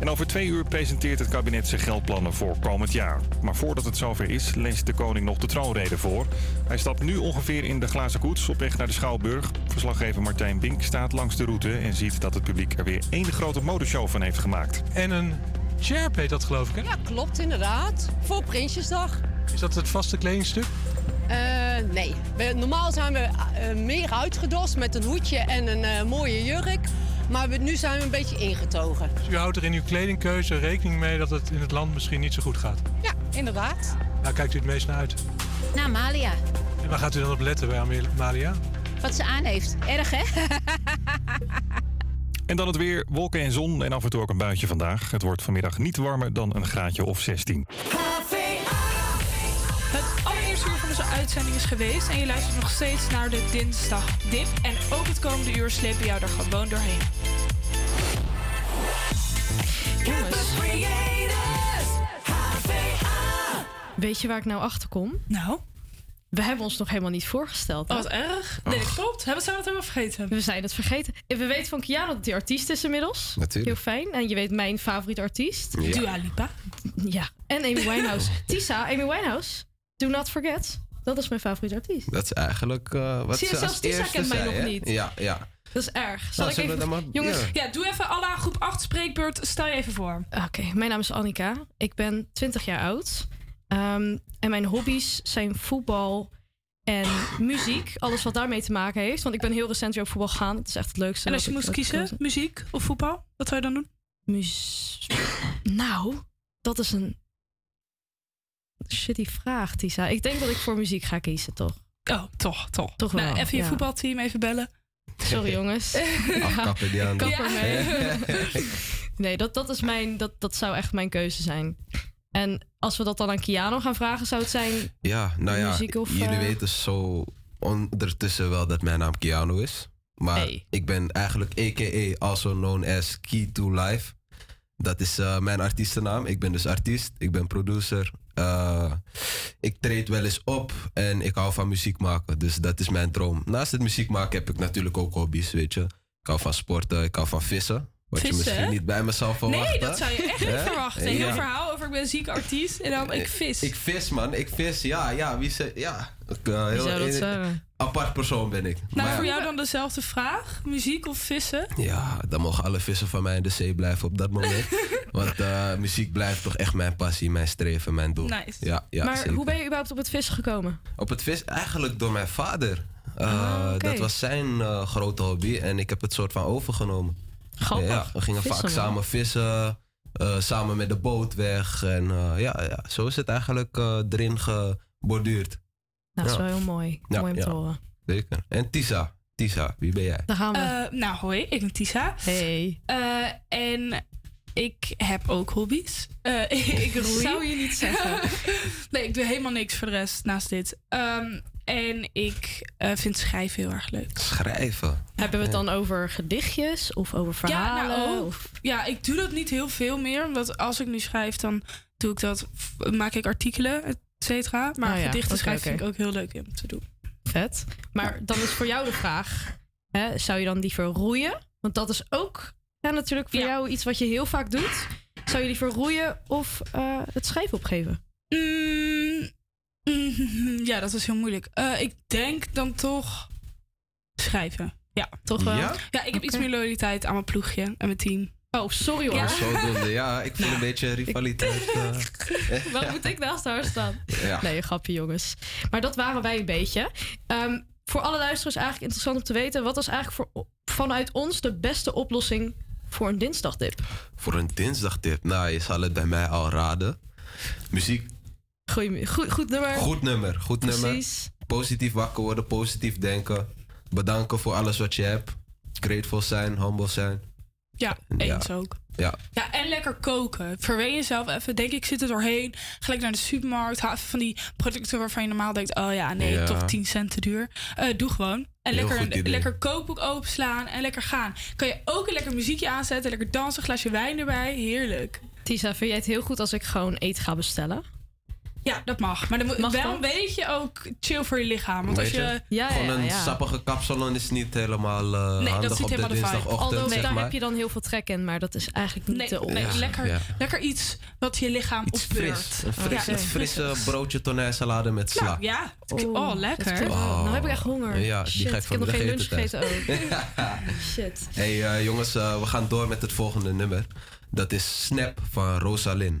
En over twee uur presenteert het kabinet zijn geldplannen voor komend jaar. Maar voordat het zover is, leest de koning nog de troonrede voor. Hij stapt nu ongeveer in de glazen koets op weg naar de Schouwburg. Verslaggever Martijn Bink staat langs de route en ziet dat het publiek er weer één grote modeshow van heeft gemaakt. En een Sherp heet dat geloof ik, hè? Ja, klopt inderdaad. Voor Prinsjesdag. Is dat het vaste kledingstuk? Eh, nee, we, normaal zijn we eh, meer uitgedost met een hoedje en een eh, mooie jurk. Maar we, nu zijn we een beetje ingetogen. Dus u houdt er in uw kledingkeuze rekening mee dat het in het land misschien niet zo goed gaat. Ja, inderdaad. Waar kijkt u het meest naar uit? Nou, Malia. En waar gaat u dan op letten bij Amalia? Wat ze aan heeft. Erg, hè? En dan het weer, wolken en zon en af en toe ook een buitje vandaag. Het wordt vanmiddag niet warmer dan een graadje of 16. Uitzending is geweest. En je luistert nog steeds naar de Dinsdag Dip. En ook het komende uur slepen jou er gewoon doorheen. Weet je waar ik nou achter kom? Nou? We hebben ons nog helemaal niet voorgesteld. hè? Oh, wat erg. Nee, dat klopt. Hebben, we het helemaal vergeten? We zijn het vergeten. En We weten van Kiano dat hij artiest is inmiddels. Natuurlijk. Heel fijn. En je weet mijn favoriete artiest. Ja. Dua Lipa. Ja. En Amy Winehouse. Tisa, Amy Winehouse. Do not forget. Dat is mijn favoriete artiest. Dat is eigenlijk eh, wat Zie je, ze als zelfs Tisa kent mij nog niet. Ja, ja. Dat is erg. Zal Nou, ik even... maar- Jongens, ja. Ja, doe even alla groep 8 spreekbeurt. Stel je even voor. Oké, mijn naam is Annika. Ik ben 20 jaar oud. Ehm, en mijn hobby's zijn voetbal en muziek. Alles wat daarmee te maken heeft. Want ik ben heel recent weer op voetbal gegaan. Het is echt het leukste. En als je moest kan kiezen, muziek of voetbal, wat zou je dan doen? Mus- Nou, dat is een shitty vraag, Tisa. Ik denk dat ik voor muziek ga kiezen, toch? Oh, toch, toch. Toch wel. Nou, even je ja. voetbalteam even bellen. Sorry, jongens. Afkappen die aan. Nee, dat, dat, is mijn, dat, dat zou echt mijn keuze zijn. En als we dat dan aan Kiano gaan vragen, zou het zijn... Ja, nou ja, Muziek of, jullie eh, weten zo ondertussen wel dat mijn naam Keanu is. Maar ik ben eigenlijk a.k.a. also known as Key to Life. Dat is eh, mijn artiestennaam. Ik ben dus artiest, ik ben producer. Eh, ik treed wel eens op en ik hou van muziek maken. Dus dat is mijn droom. Naast het muziek maken heb ik natuurlijk ook hobby's, weet je. Ik hou van sporten, ik hou van vissen. Wat je misschien niet bij me zou verwachten. Nee, dat zou je echt niet verwachten. Heel Ja. verhaal over ik ben een ziek artiest en dan ik vis. Ik vis, man. Ik vis. Ja, ja. Wie ze, ja. Ik, eh, heel, een- apart persoon ben ik. nou, Maar voor ja, jou dan dezelfde vraag. Muziek of vissen? ja, dan mogen alle vissen van mij in de zee blijven op dat moment. Want eh, muziek blijft toch echt mijn passie, mijn streven, mijn doel. Nice. Ja, ja, maar zeker. hoe ben je überhaupt op het vissen gekomen? Op het vis eigenlijk door mijn vader. Eh, Ah. Dat was zijn eh, grote hobby en ik heb het soort van overgenomen. Grappig. Ja, we gingen Vissen, vaak man. samen vissen, samen met de boot weg. En ja, ja, zo is het eigenlijk erin geborduurd. Nou, dat is Ja. wel heel mooi. Ja, mooi om ja. te horen. Zeker. En Tisa, Tisa, wie ben jij? Daar gaan we. Eh, nou, hoi, ik ben Tisa. Hey. Eh, en ik heb ook hobby's. Eh, ik roei. Zou je niet zeggen. nee, ik doe helemaal niks voor de rest naast dit. Ehm, en ik eh, vind schrijven heel erg leuk. Schrijven. Hebben we het dan over gedichtjes of over verhalen? Ja, nou, ook. of- ja, ik doe dat niet heel veel meer. Omdat als ik nu schrijf, dan doe ik dat, maak ik artikelen, cetera. Maar Oh ja, gedichten schrijven vind ik ook heel leuk om te doen. Vet. Maar dan is voor jou de vraag: hè, zou je dan liever roeien? Want dat is ook ja, natuurlijk voor jou iets wat je heel vaak doet. Zou je liever roeien of eh, het schrijven opgeven? Mm, mm, ja, dat is heel moeilijk. Eh, ik denk dan toch schrijven. Ja, toch wel? Ja? Ja, ik heb iets meer loyaliteit aan mijn ploegje en mijn team. Oh, sorry hoor. Ja. Ik voel een beetje rivaliteit. eh. Wat moet ik naast haar staan? Ja. Nee, een grapje jongens. Maar dat waren wij een beetje. Ehm, voor alle luisteraars eigenlijk interessant om te weten... wat was eigenlijk voor, vanuit ons de beste oplossing voor een dinsdagdip? Voor een dinsdagtip. Nou, je zal het bij mij al raden. Muziek, Goeie, goed, goed nummer. goed nummer. Goed nummer. Precies. Positief wakker worden, positief denken. Bedanken voor alles wat je hebt. Grateful zijn, humble zijn. Ja, Ja. eens ook. Ja. Ja, en lekker koken. Verwen jezelf even. Denk ik zit er doorheen. Gelijk naar de supermarkt. Haal even van die producten waarvan je normaal denkt... oh ja, nee, Ja. toch 10 cent te duur. Eh, doe gewoon. En Heel lekker een lekker kookboek openslaan en lekker gaan. Kan je ook een lekker muziekje aanzetten. Lekker dansen, glasje wijn erbij. Heerlijk. Tisa, vind jij het heel goed als ik gewoon eten ga bestellen? Ja, dat mag. Maar dan moet Mag wel dat? een beetje ook chill voor je lichaam. Want als je... Ja, Gewoon ja, een ja. sappige kapsalon is niet helemaal eh, dat is handig niet op de helemaal de dinsdagochtend, Aldo, zeg daar maar. heb je dan heel veel trek in, maar dat is eigenlijk niet Nee, nee, oplossing. lekker, ja. lekker iets wat je lichaam Iets opbeurt. fris. Een, fris, frisse broodje tonijnsalade met sla. Nou, ja. Oh, lekker. Oh. Nou heb ik echt honger. Ja, die ga ik ik heb nog geen lunch gegeten ook. Shit. Hey eh, jongens, eh, we gaan door met het volgende nummer. Dat is Snap van Rosalind.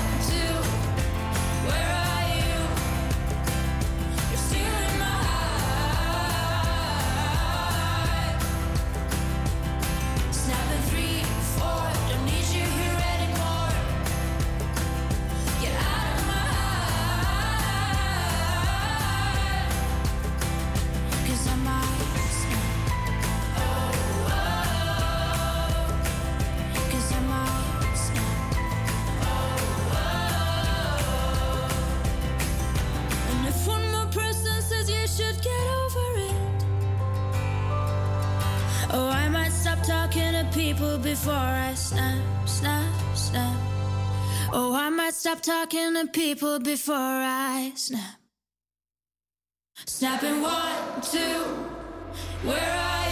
talking to people before I snap. Snapping one, two, where are you?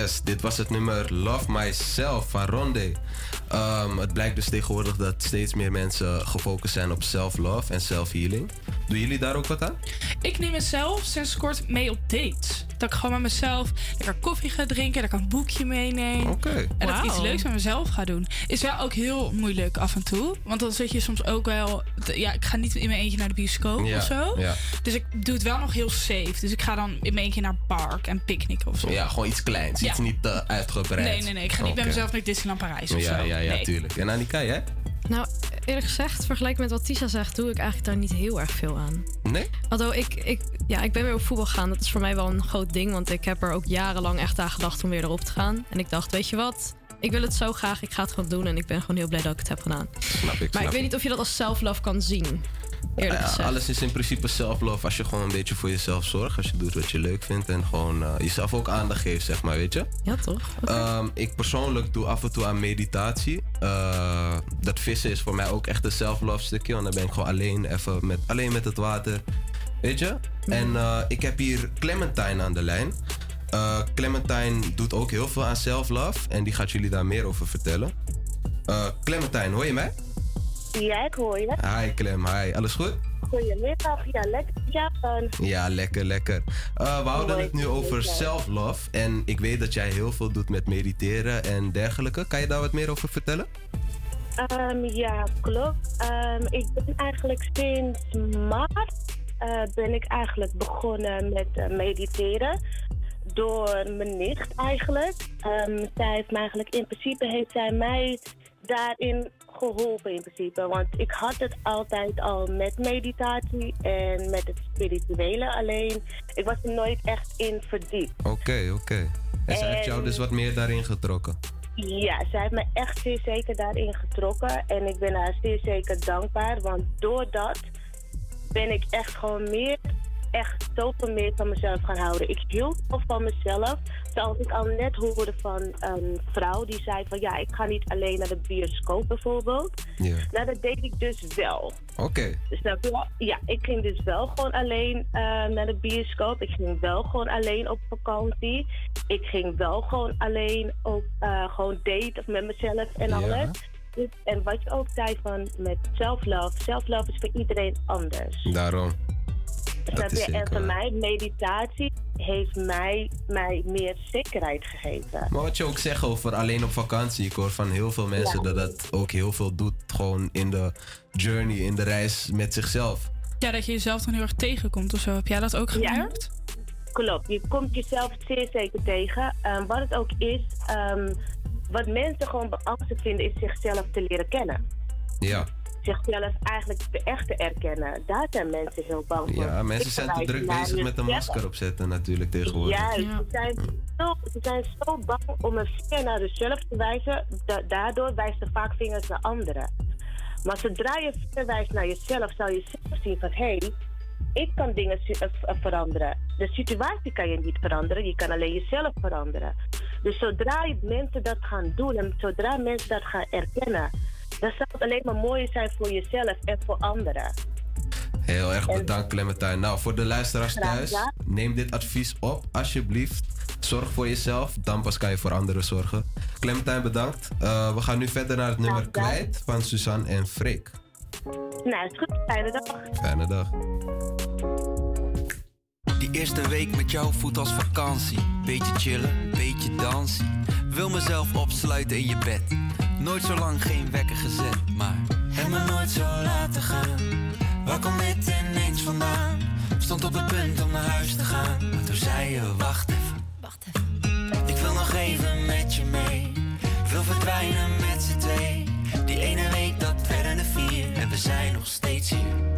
Yes, dit was het nummer Love Myself van Ronde. Ehm, het blijkt dus tegenwoordig dat steeds meer mensen gefocust zijn op self-love en self-healing. Doen jullie daar ook wat aan? Ik neem mezelf sinds kort mee op dates. Dat ik gewoon met mezelf lekker koffie ga drinken, dat ik een boekje meeneem. Oké. En dat ik iets leuks met mezelf ga doen. Is wel ook heel moeilijk af en toe. Want dan zit je soms ook wel... Ja, ik ga niet in mijn eentje naar de bioscoop Ja, of zo. ja. Dus ik doe het wel nog heel safe. Dus ik ga dan in mijn eentje naar park en picknicken of zo. Ja, gewoon iets kleins, Ja. iets niet te uitgebreid. Nee, nee, nee. Ik ga niet bij mezelf naar Disneyland Parijs of Ja, zo. ja, ja, Nee. tuurlijk. En Annika, jij? Nou, eerlijk gezegd, vergeleken met wat Tisha zegt, doe ik eigenlijk daar niet heel erg veel aan. Nee? Alhoewel, ik, ik, ja, ik ben weer op voetbal gegaan. Dat is voor mij wel een groot ding, want ik heb er ook jarenlang echt aan gedacht om weer erop te gaan. En ik dacht, weet je wat? Ik wil het zo graag, ik ga het gewoon doen en ik ben gewoon heel blij dat ik het heb gedaan. Snap ik, Maar snap ik weet niet of je dat als self-love kan zien. Eerlijk Ja, gezegd. alles is in principe self-love als je gewoon een beetje voor jezelf zorgt. Als je doet wat je leuk vindt en gewoon eh, jezelf ook aandacht geeft, zeg maar, weet je? Ja, toch? Ehm, ik persoonlijk doe af en toe aan meditatie. Eh, dat vissen is voor mij ook echt een self-love stukje. Want dan ben ik gewoon alleen, even met, alleen met het water. Weet je? En eh, ik heb hier Clementine aan de lijn. Eh, Clementine doet ook heel veel aan self-love. En die gaat jullie daar meer over vertellen. Eh, Clementine, hoor je mij? Ja, ik hoor je. Hi Clem, hi. Alles goed? Goedemiddag. Ja, lekker. Ja, lekker, lekker. Eh, we houden het nu over self-love. En ik weet dat jij heel veel doet met mediteren en dergelijke. Kan je daar wat meer over vertellen? Ehm, ja, klopt. Ehm, ik ben eigenlijk sinds maart eh, ben ik eigenlijk begonnen met eh, mediteren. Door mijn nicht eigenlijk. Ehm, zij heeft mij eigenlijk, in principe heeft zij mij daarin geholpen in principe. Want ik had het altijd al met meditatie en met het spirituele. Alleen, ik was er nooit echt in verdiept. Oké, oké. En zij heeft jou dus wat meer daarin getrokken. Ja, zij heeft me echt zeer zeker daarin getrokken. En ik ben haar zeer zeker dankbaar. Want doordat ben ik echt gewoon meer, echt zoveel meer van mezelf gaan houden. Ik hield al van mezelf. Zoals ik al net hoorde van een vrouw die zei van... Ja, ik ga niet alleen naar de bioscoop bijvoorbeeld. Ja. Nou, dat deed ik dus wel. Oké. Dus wel? Ja, ik ging dus wel gewoon alleen eh, naar de bioscoop. Ik ging wel gewoon alleen op vakantie. Ik ging wel gewoon alleen op eh, gewoon date met mezelf en Ja. alles. Dus, en wat je ook zei van met self-love. Self-love is voor iedereen anders. Daarom. Dat is? En voor mij, meditatie heeft mij, mij meer zekerheid gegeven. Maar wat je ook zegt over alleen op vakantie. Ik hoor van heel veel mensen Ja. dat dat ook heel veel doet. Gewoon in de journey, in de reis met zichzelf. Ja, dat je jezelf dan heel erg tegenkomt of zo. Heb jij dat ook gemerkt? Klopt, je komt jezelf zeer zeker tegen. Ehm, wat het ook is, ehm, wat mensen gewoon beangstigd vinden, is zichzelf te leren kennen. Ja. Zichzelf eigenlijk te echt te erkennen. Daar zijn mensen heel bang voor. Ja, mensen zijn te druk bezig met een masker opzetten natuurlijk tegenwoordig. Juist, ze, zijn zo, ze zijn zo bang om een vinger naar zichzelf te wijzen. Da- daardoor wijzen ze vaak vingers naar anderen. Maar zodra je vinger wijst naar jezelf, zal je zelf zien van... hé, hey, ik kan dingen eh, v- veranderen. De situatie kan je niet veranderen, je kan alleen jezelf veranderen. Dus zodra je mensen dat gaan doen en zodra mensen dat gaan erkennen... dan zal het alleen maar mooier zijn voor jezelf en voor anderen. Heel erg bedankt Clementine. Nou, voor de luisteraars thuis, neem dit advies op alsjeblieft. Zorg voor jezelf, dan pas kan je voor anderen zorgen. Clementine, bedankt. Eh, we gaan nu verder naar het nummer kwijt van Suzanne en Freek. Nou, is goed. Fijne dag. Fijne dag. Die eerste week met jou voelt als vakantie. Beetje chillen, beetje dansen. Wil mezelf opsluiten in je bed. Nooit zo lang geen wekker gezet, maar heb me nooit zo laten gaan. Waar komt dit ineens vandaan? Stond op het punt om naar huis te gaan. Maar toen zei je, wacht even. Wacht even. Ik wil nog even met je mee. Wil verdwijnen met z'n twee. Die ene week dat werden er vier. En we zijn nog steeds hier.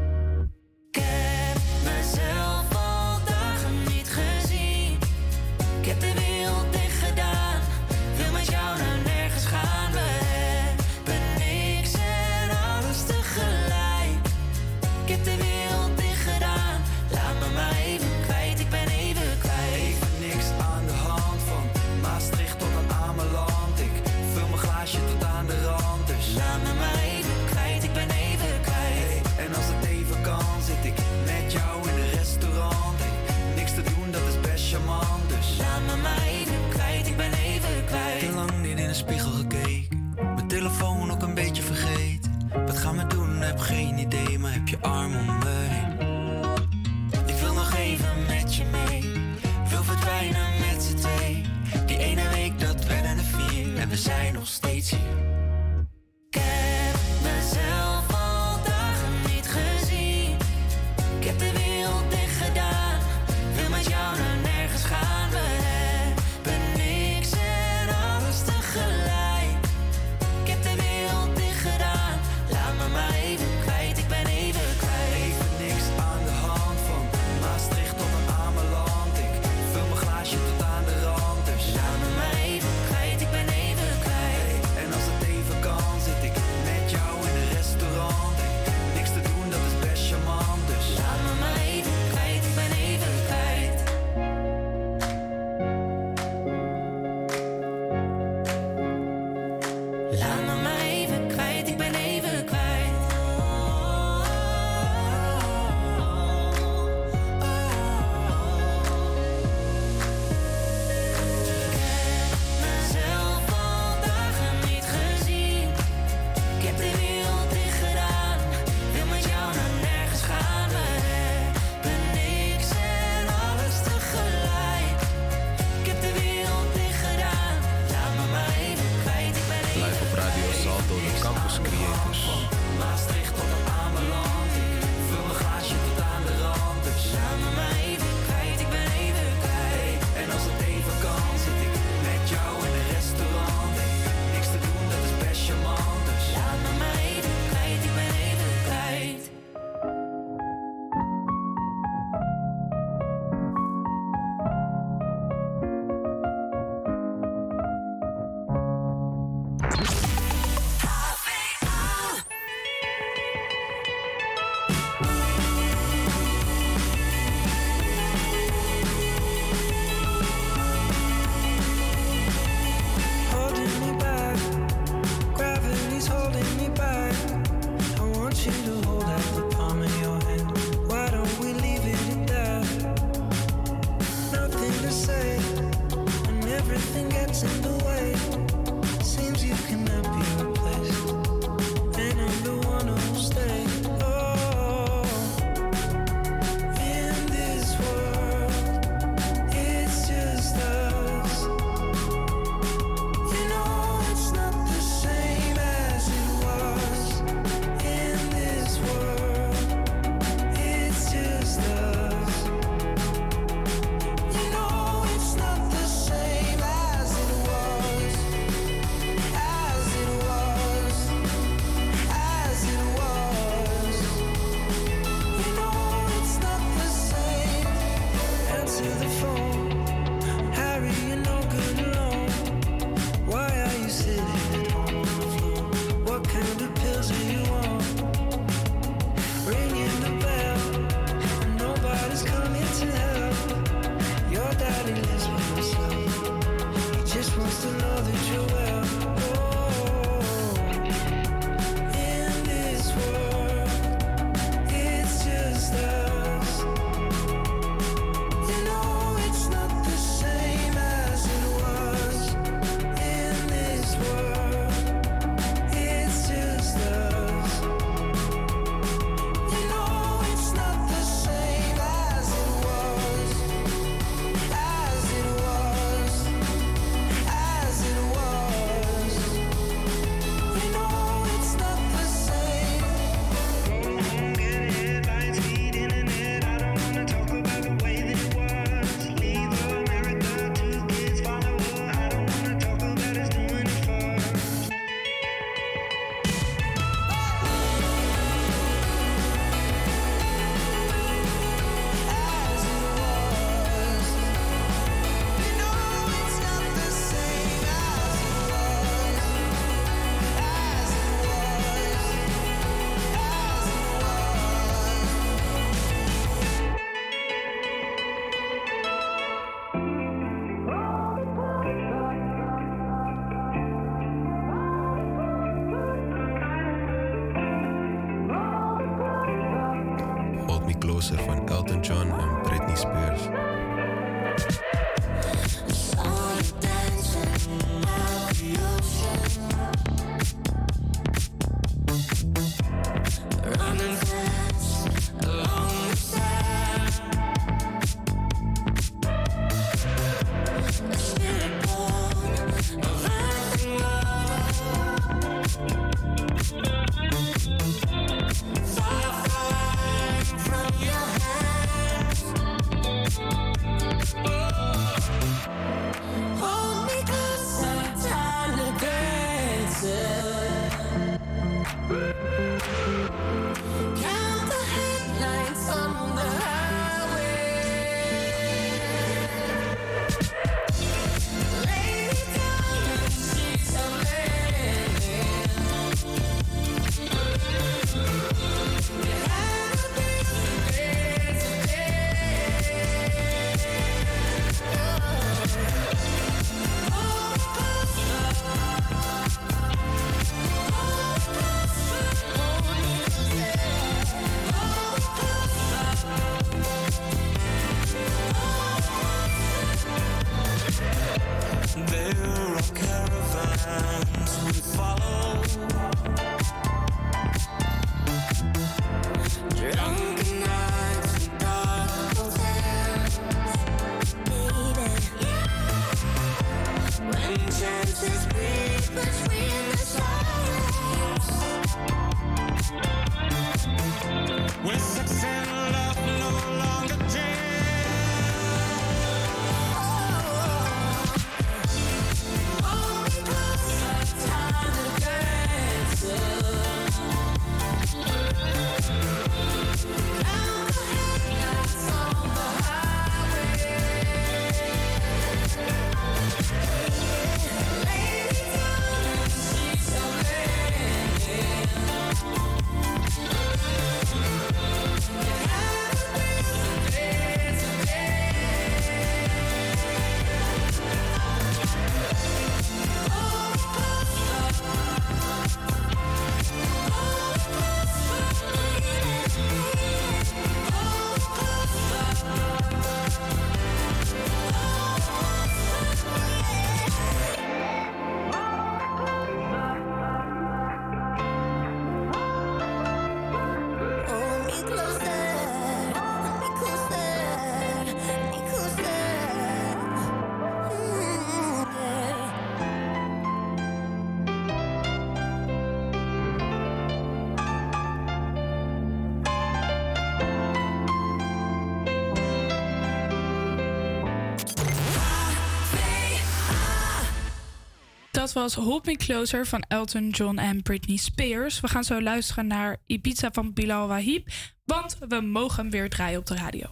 Dat was Hold Me Closer van Elton John en Britney Spears. We gaan zo luisteren naar Ibiza van Bilal Wahib. Want we mogen hem weer draaien op de radio.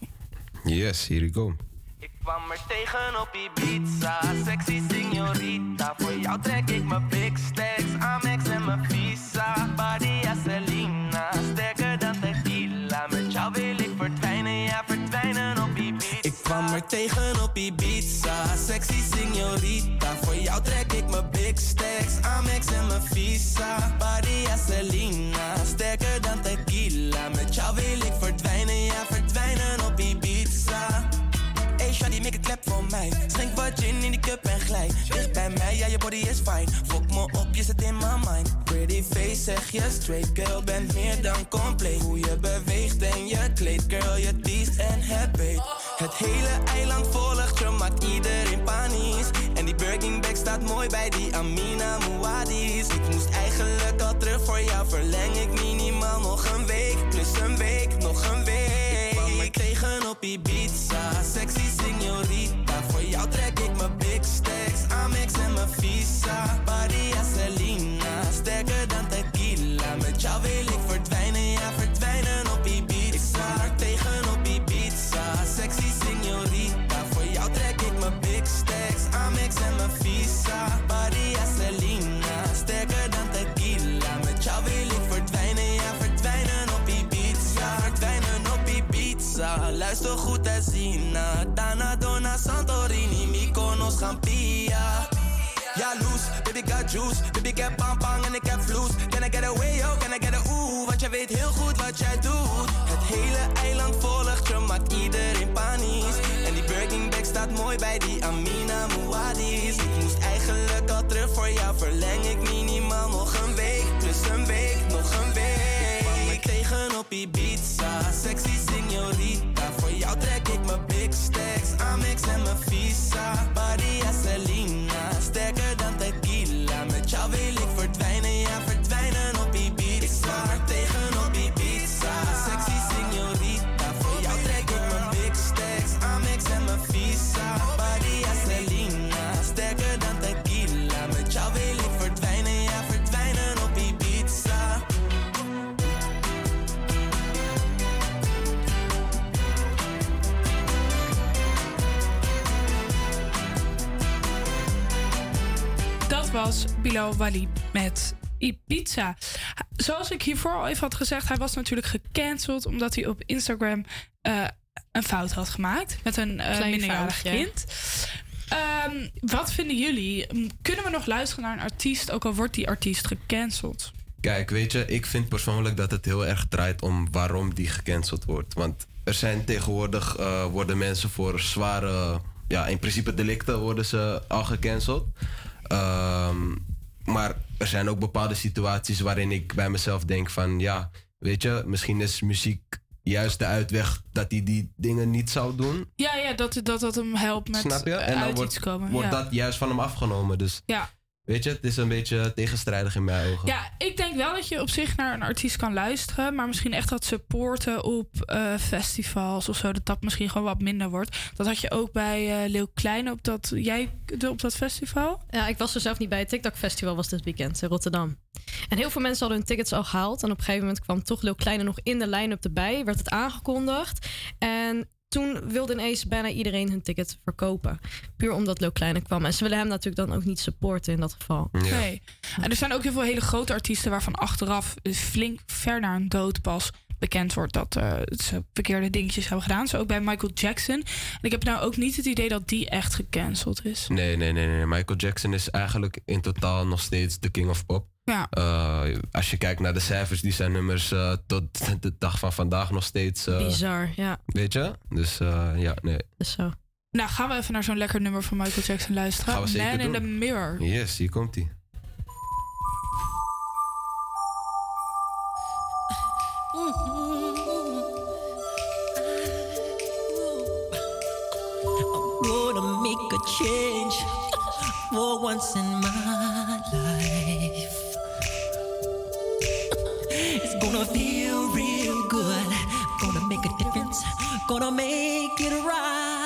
Yes, here we go. kwam er tegen op Ibiza, sexy signorita. Voor jou trek ik mijn big stacks, Amex en mijn visa. Badia Selena, sterker dan tequila. Met jou wil ik verdwijnen, ja verdwijnen op Ibiza. Ik kwam er tegen op Ibiza, sexy signorita. Voor jou trek ik mijn big stacks, Amex en mijn visa. Badia Selena, sterker dan tequila. Met jou wil ik verdwijnen, ja verdwijnen op Ibiza. Hey shawty, make a clap voor mij Schenk wat gin in die cup en glij Dicht bij mij, ja je body is fine Fok me op, je zit in my mind Pretty face, zeg je straight Girl, bent meer dan compleet. Hoe je beweegt en je kleed Girl, je teest en het beet Het hele eiland volgt je, maakt iedereen panisch. En die Birkin bag staat mooi bij die Amina Muadis Ik moest eigenlijk al terug voor jou Verleng ik minimaal nog een week. Plus een week, nog een week. Ik kwam tegen op Ibiza. Sexy signorita Voor jou trek ik mijn big stacks. Amex en mijn visa. Badia Selena Sterker dan tequila. Met jou wil ik verdwijnen Ja, verdwijnen op Ibiza. Er tegen op Ibiza. Sexy signorita Voor jou trek ik mijn big stacks. Amex en mijn visa. Badia Selena. Sterker dan tequila. Met jou wil ik verdwijnen Ja, verdwijnen op Ibiza. Verdwijnen op Ibiza. Luister goed en zien na Dana, Dona, Santorini. Mykonos, Gampia. Jaloers, baby got juice ik heb pang en ik heb vloes Can I get away, yo, can I get a ooh? Want jij weet heel goed wat jij doet. Het hele eiland volgt je, maakt iedereen panisch. En die Birkin bag staat mooi bij die Amina Muadis Ik moest eigenlijk al terug voor jou Verleng ik minimaal nog een week. Plus een week, nog een week. Kwam er tegen op Ibiza. Sexy signorita, voor jou trek ik mijn big stacks. Amex en mijn was Bilal Wali met Ibiza. Zoals ik hiervoor al even had gezegd, hij was natuurlijk gecanceld omdat hij op Instagram eh, een fout had gemaakt met een eh, minderjarig kind. Ehm, wat vinden jullie? Kunnen we nog luisteren naar een artiest, ook al wordt die artiest gecanceld? Kijk, weet je, ik vind persoonlijk dat het heel erg draait om waarom die gecanceld wordt. Want er zijn tegenwoordig, eh, worden mensen voor zware, ja, in principe delicten worden ze al gecanceld. Ehm, maar er zijn ook bepaalde situaties waarin ik bij mezelf denk van, ja, weet je, misschien is muziek juist de uitweg dat hij die dingen niet zou doen. Ja, ja dat, dat dat hem helpt met Snap je? En dan wordt, iets komen. wordt ja. dat juist van hem afgenomen. Dus Ja. Weet je, het is een beetje tegenstrijdig in mijn ogen. Ja, ik denk wel dat je op zich naar een artiest kan luisteren. Maar misschien echt dat supporten op eh, festivals of zo. Dat dat misschien gewoon wat minder wordt. Dat had je ook bij eh Leeuw Klein op dat, jij, op dat festival. Ja, ik was er zelf niet bij. Het TikTok Festival was dit weekend in Rotterdam. En heel veel mensen hadden hun tickets al gehaald. En op een gegeven moment kwam toch Lil Kleine nog in de line-up erbij. Werd het aangekondigd. En toen wilde ineens bijna iedereen hun ticket verkopen. Puur omdat Lil Kleine kwam. En ze willen hem natuurlijk dan ook niet supporten in dat geval. Nee. En er zijn ook heel veel hele grote artiesten waarvan achteraf flink ver naar een dood pas bekend wordt dat eh, ze verkeerde dingetjes hebben gedaan. Zo ook bij Michael Jackson. En ik heb nou ook niet het idee dat die echt gecanceld is. Nee, nee, nee, nee. Michael Jackson is eigenlijk in totaal nog steeds de king of pop. Ja. Eh, als je kijkt naar de cijfers, die zijn nummers eh, tot de dag van vandaag nog steeds. Bizar, ja. Weet je? Dus ja, nee. Zo. Nou, gaan we even naar zo'n lekker nummer van Michael Jackson luisteren. Gaan we zeker Man in the Mirror. Yes, hier komt change for once in my life. It's gonna feel real good. Gonna make a difference. Gonna make it right.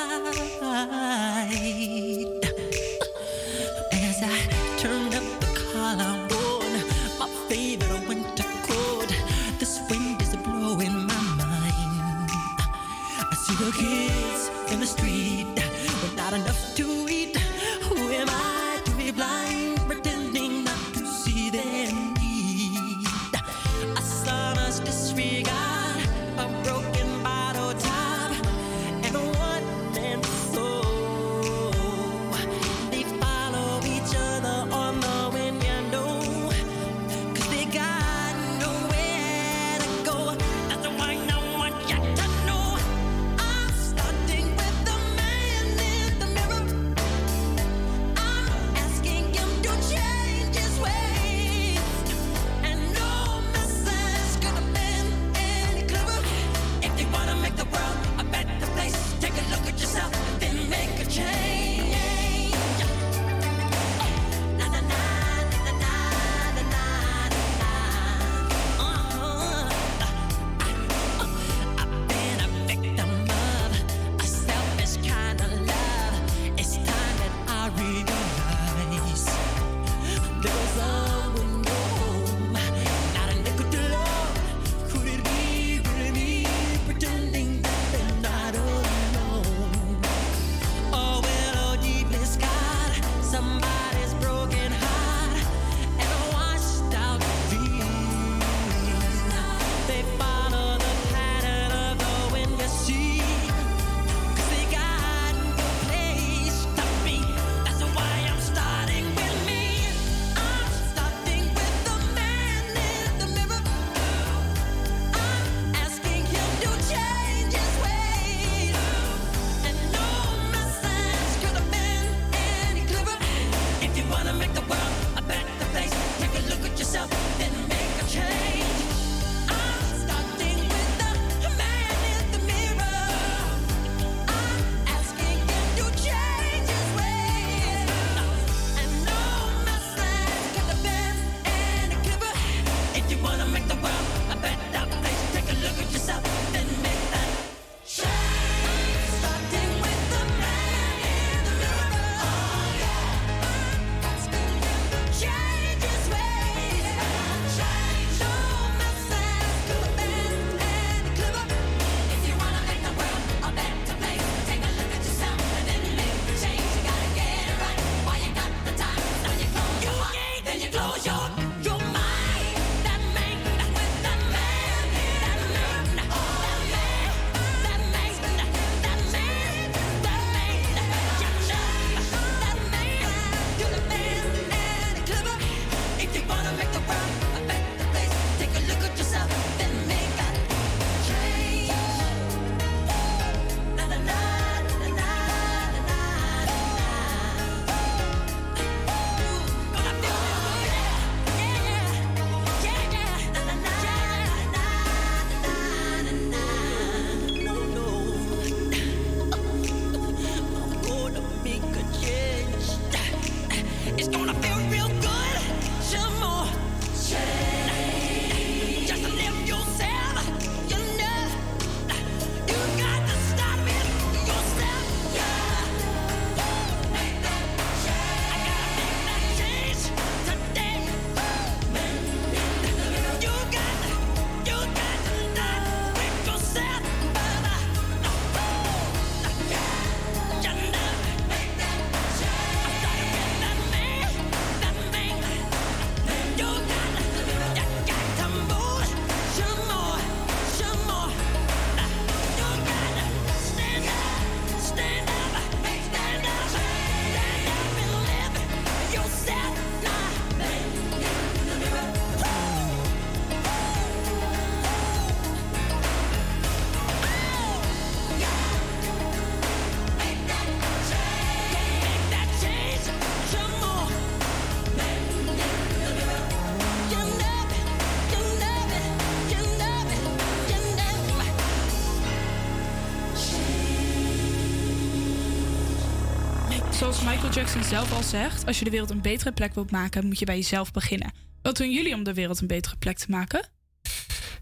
Zoals Michael Jackson zelf al zegt, als je de wereld een betere plek wilt maken, moet je bij jezelf beginnen. Wat doen jullie om de wereld een betere plek te maken?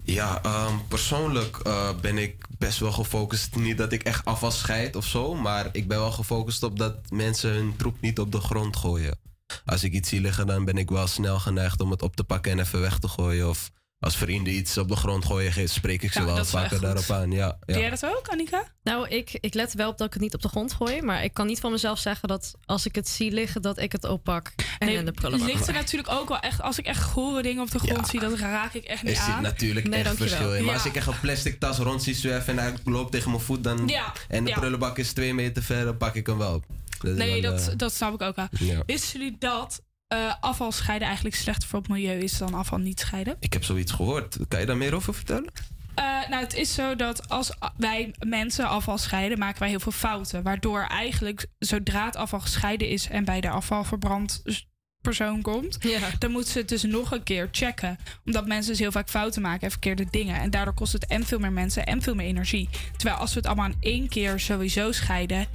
Ja, ehm, persoonlijk eh, ben ik best wel gefocust. Niet dat ik echt afval scheid of zo, maar ik ben wel gefocust op dat mensen hun troep niet op de grond gooien. Als ik iets zie liggen, dan ben ik wel snel geneigd om het op te pakken en even weg te gooien. Of als vrienden iets op de grond gooien, spreek ik ze Ja, wel vaker daarop aan. Ja, ja. Doe jij dat ook, Annika? Nou, ik, ik let wel op dat ik het niet op de grond gooi. Maar ik kan niet van mezelf zeggen dat als ik het zie liggen, dat ik het oppak. En in de prullenbak ligt er natuurlijk ook wel echt, als ik echt gore dingen op de grond zie, dat raak ik echt Er niet zit aan. natuurlijk Nee, echt dankjewel. verschil in. Maar Ja. als ik echt een plastic tas rond zie zwerven en hij loopt tegen mijn voet dan, Ja, en de ja. prullenbak is twee meter ver, dan pak ik hem wel. Dat is Nee, wel, dat, eh, dat snap ik ook wel. ja. Wisten jullie dat eh, afval scheiden eigenlijk slechter voor het milieu is dan afval niet scheiden? Ik heb zoiets gehoord. Kan je daar meer over vertellen? Eh, nou, het is zo dat als wij mensen afval scheiden, maken wij heel veel fouten. Waardoor eigenlijk, zodra het afval gescheiden is en bij de afvalverbrandpersoon komt, dan moeten ze het dus nog een keer checken. Omdat mensen dus heel vaak fouten maken en verkeerde dingen. En daardoor kost het en veel meer mensen en veel meer energie. Terwijl als we het allemaal in één keer sowieso scheiden,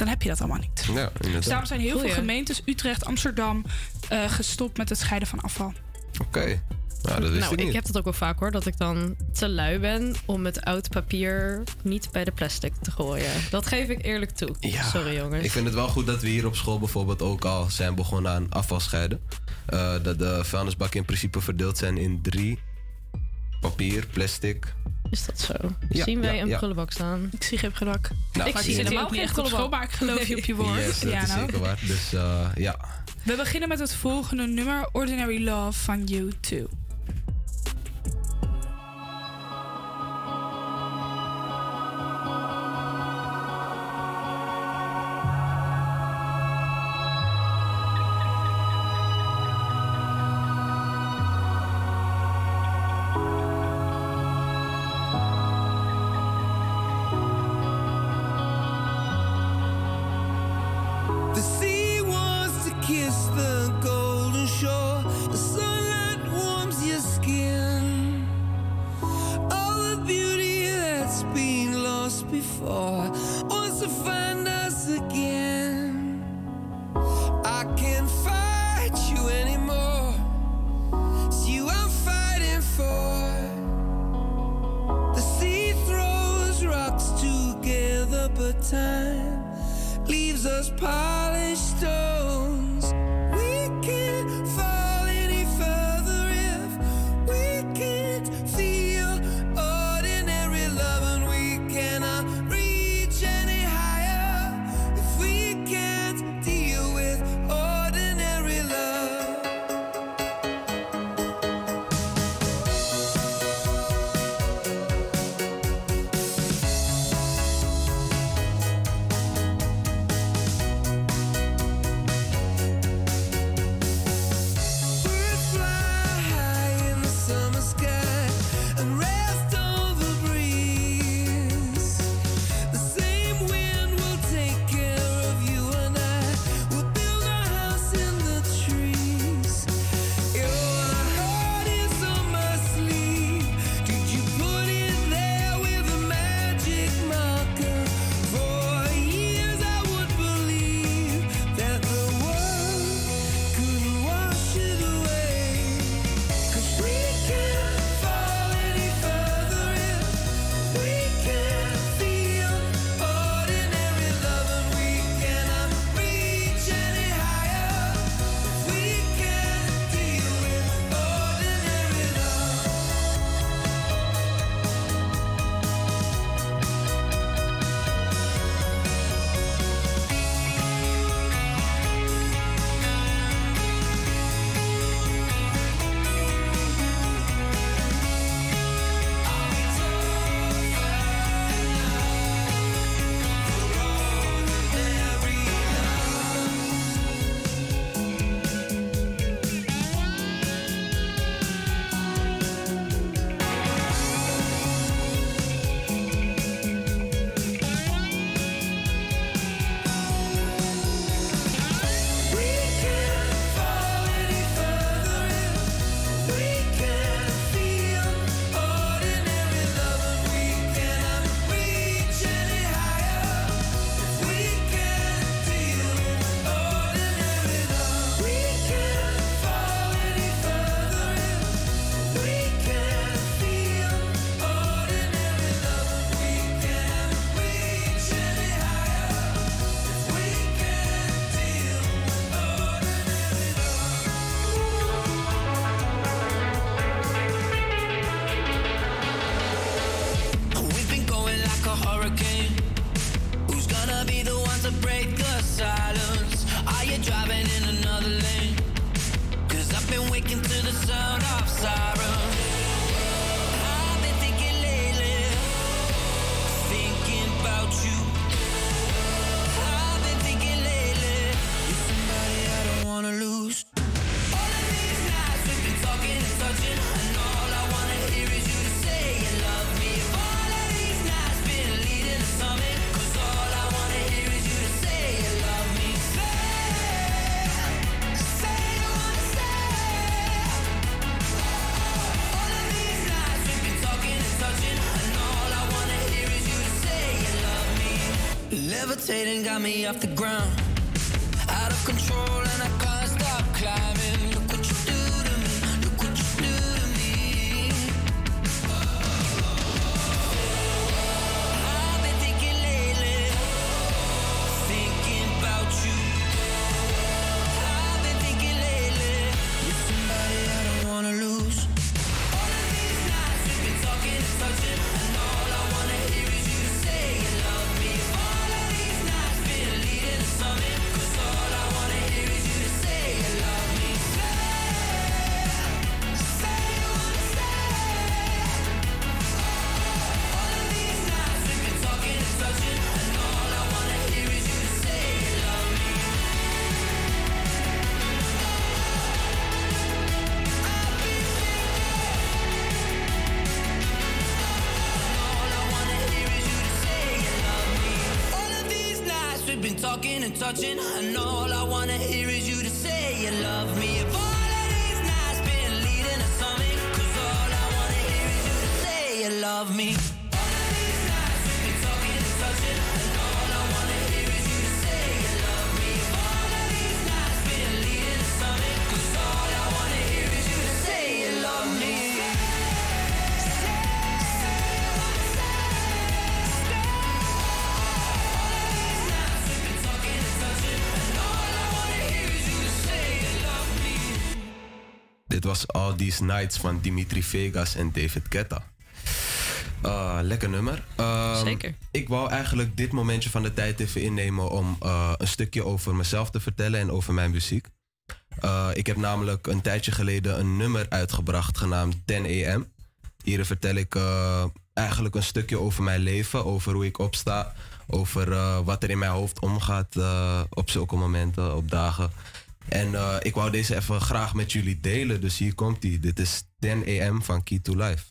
dan heb je dat allemaal niet. Ja. Dus daarom zijn heel Goeie. veel gemeentes, Utrecht, Amsterdam, eh, gestopt met het scheiden van afval. Oké. Nou, dat wist nou, ik niet. heb dat ook wel vaak hoor, dat ik dan te lui ben om het oud papier niet bij de plastic te gooien. Dat geef ik eerlijk toe. Ja. Sorry jongens. Ik vind het wel goed dat we hier op school bijvoorbeeld ook al zijn begonnen aan afvalscheiden. Eh, dat de vuilnisbakken in principe verdeeld zijn in drie. Papier, plastic. Is dat zo? Ja, Zien wij ja, een ja. prullenbak staan? Ik zie geen prullenbak. Nou, ik zie helemaal ook niet geen prullenbak. maar ik geloof je op je woord. Yes, dat ja, is nou. zeker waar. Dus eh, ja. We beginnen met het volgende nummer, Ordinary Love van U2. Me off the ground, Dit was All These Nights van Dimitri Vegas en David Guetta. Uh, lekker nummer. Ehm, Zeker. Ik wou eigenlijk dit momentje van de tijd even innemen om uh, een stukje over mezelf te vertellen en over mijn muziek. Uh, ik heb namelijk een tijdje geleden een nummer uitgebracht genaamd 10 AM. Hierin vertel ik eigenlijk een stukje over mijn leven, over hoe ik opsta, over wat er in mijn hoofd omgaat op zulke momenten, op dagen. En ik wou deze even graag met jullie delen, dus hier komt ie. Dit is 10 AM van Key to Life.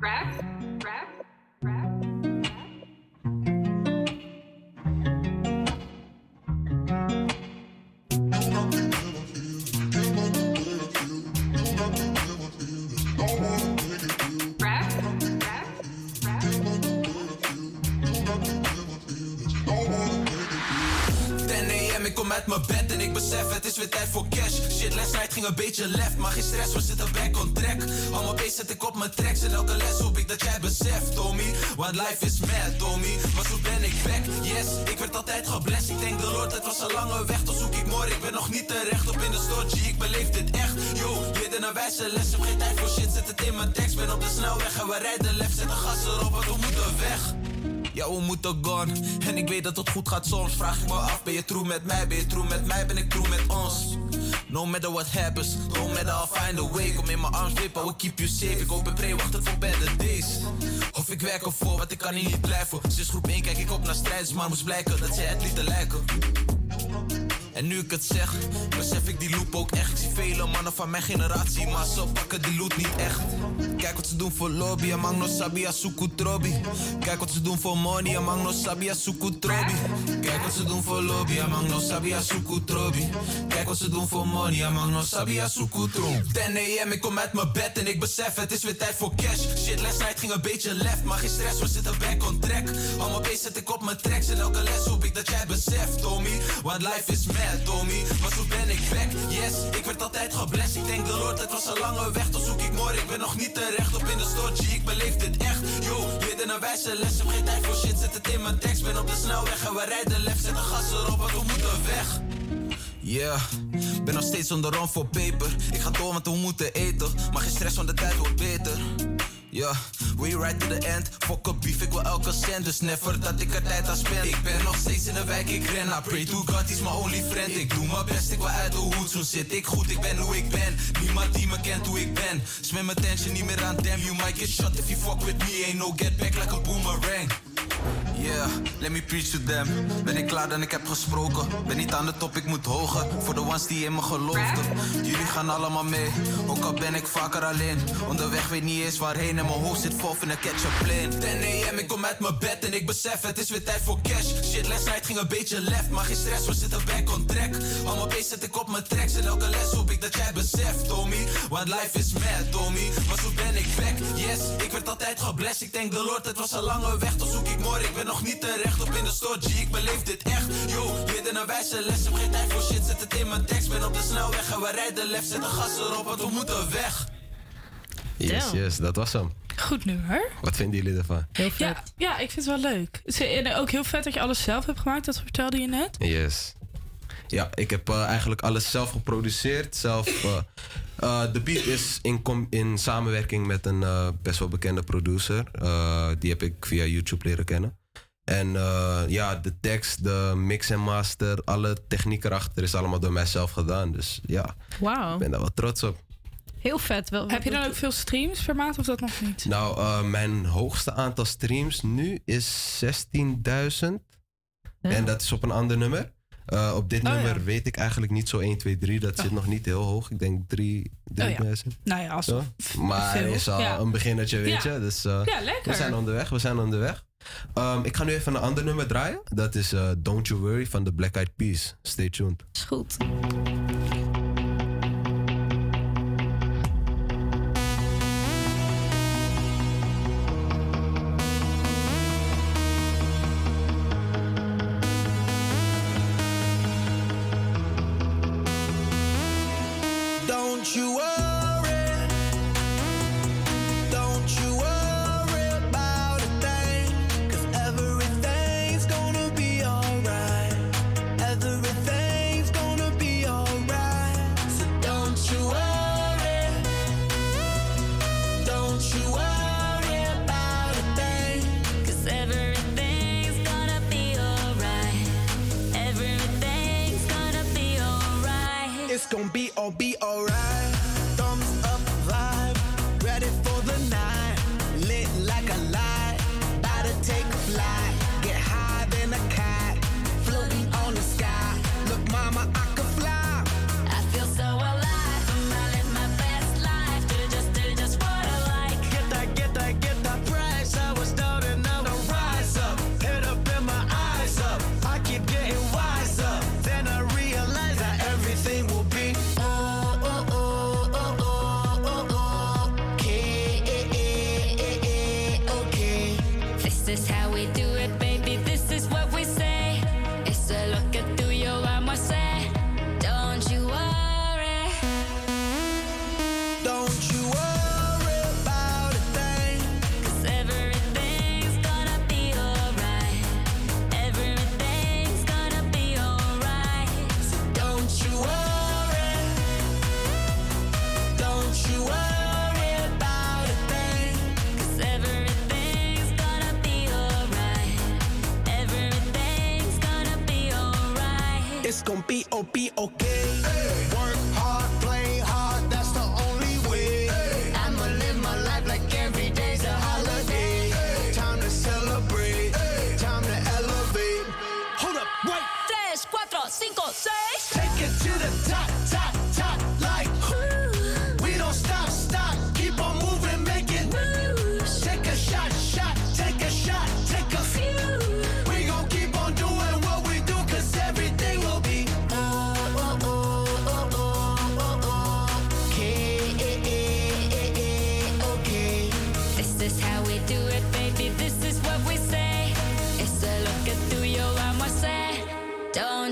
Rap, rap, rap. Rap, rap, rap. 10 AM, ik kom uit mijn bed en ik besef het is weer tijd voor cash. Shit, last night ging een beetje left, maar geen stress, we zitten back on track. Hou mijn zet ik op mijn tracks en elke les hoop ik dat jij beseft, Tommy. Want life is mad, Tommy. Maar zo ben ik back, yes, ik werd altijd geblest. Ik denk de Lord, het was een lange weg, dan zoek ik morgen. Ik ben nog niet terecht op in de store, ik beleef dit echt. Yo, dit een wijze les, heb geen tijd voor shit, zet het in mijn tekst. Ben op de snelweg en we rijden left, zet de gas erop, want we moeten weg. Ja, we moeten gone. En ik weet dat het goed gaat soms. Vraag ik me af, ben je true met mij? Ben je true met mij? Ben ik true met ons? No matter what happens, no matter I'll find a way. Kom in mijn arms wippen, I will keep you safe. Ik hoop en pray, wacht voor better days. Of ik werk ervoor, want ik kan hier niet blijven. Sinds groep 1 kijk ik op naar strijders, maar moest blijken dat zij het lieten lijken. En nu ik het zeg, besef ik die loop ook echt. Ik zie vele mannen van mijn generatie, maar ze pakken die loot niet echt. Kijk wat ze doen voor lobby, amang no sabia suku trobi. Kijk wat ze doen voor money, amang no sabia suku trobi. Kijk wat ze doen voor lobby, amang no sabia suku trobi. Kijk wat ze doen voor money, amang no sabia suku trobi. 10 AM, ik kom uit mijn bed en ik besef het is weer tijd voor cash. Shit, last night ging een beetje left, maar geen stress, we zitten back on track. Mijn beest zet ik op mijn tracks en elke les hoop ik dat jij beseft, Tommy. Want life is mad, Tommy. Maar zo ben ik back, yes, ik werd altijd geblest. Ik denk de Lord, het was een lange weg, dan zoek ik morgen. Ik ben nog niet terecht op in de store, ik beleef dit echt. Yo, dit een wijze les, heb geen tijd voor shit, zet het in mijn tekst. Ben op de snelweg en we rijden left, zet de gas erop, want we moeten weg. Yeah, ben nog steeds on the run voor paper. Ik ga door, want we moeten eten. Maar geen stress, want de tijd wordt beter. Ja, we ride to the end. Fuck up beef, ik wil elke cent. Dus never dat ik er tijd aan spend. Ik ben nog steeds in de wijk, ik ren. I pray to God, is my only friend. Ik doe mijn best, ik wil uit de hoed. Zo zit ik goed, ik ben hoe ik ben. Niemand die me kent hoe ik ben. Spend mijn tension niet meer aan them. You might get shot if you fuck with me. Ain't no get back like a boomerang. Yeah, let me preach to them. Ben ik klaar dan ik heb gesproken. Ben niet aan de top, ik moet hoger. Voor de ones die in me geloofden. Jullie gaan allemaal mee, ook al ben ik vaker alleen. Onderweg weet niet eens waarheen en mijn hoofd zit vol in een ketchup plane. 10 am, ik kom uit mijn bed en ik besef het is weer tijd voor cash. Shit, last night ging een beetje left, maar geen stress, we zitten back on track. Al mijn base zet ik op mijn tracks en elke les hoop ik dat jij beseft, Tommy. Want life is mad, Tommy. Maar zo ben ik back, yes. Ik werd altijd geblest, ik denk de Lord, het was een lange weg, toch zoek ik Ik ben nog niet terecht op in de store, G, ik beleef dit echt. Yo, leren een wijze les, heb geen tijd voor shit, zet het in mijn tekst. Ben op de snelweg en we rijden left, zet de gas erop, want we moeten weg. Yes, yes, dat was hem. Goed nummer. Wat vinden jullie ervan? Heel Ja, ja, ik vind het wel leuk. Het is- En ook heel vet dat je alles zelf hebt gemaakt, dat vertelde je net. Yes. Ja, ik heb eh, eigenlijk alles zelf geproduceerd. Zelf, eh, eh, de beat is in, in samenwerking met een eh, best wel bekende producer. Eh, die heb ik via YouTube leren kennen. En eh, ja, de tekst, de mix en master, alle techniek erachter is allemaal door mijzelf gedaan. Dus ja, Wauw. ik ben daar wel trots op. Heel vet. Wel, Heb je dan ook veel streams per maand of dat nog niet? Nou, eh, mijn hoogste aantal streams nu is 16.000. En dat is op een ander nummer. Eh, op dit Oh, nummer ja. weet ik eigenlijk niet zo 1, 2, 3. Dat zit nog niet heel hoog. Ik denk 3, Oh, ja. 3000. Nou ja, als. Maar het is al Ja. een beginnertje, weet je. Dus Ja, lekker. we zijn onderweg, we zijn onderweg. Ehm, ik ga nu even een ander nummer draaien. Dat is eh, Don't You Worry van de Black Eyed Peas. Stay tuned. Is goed.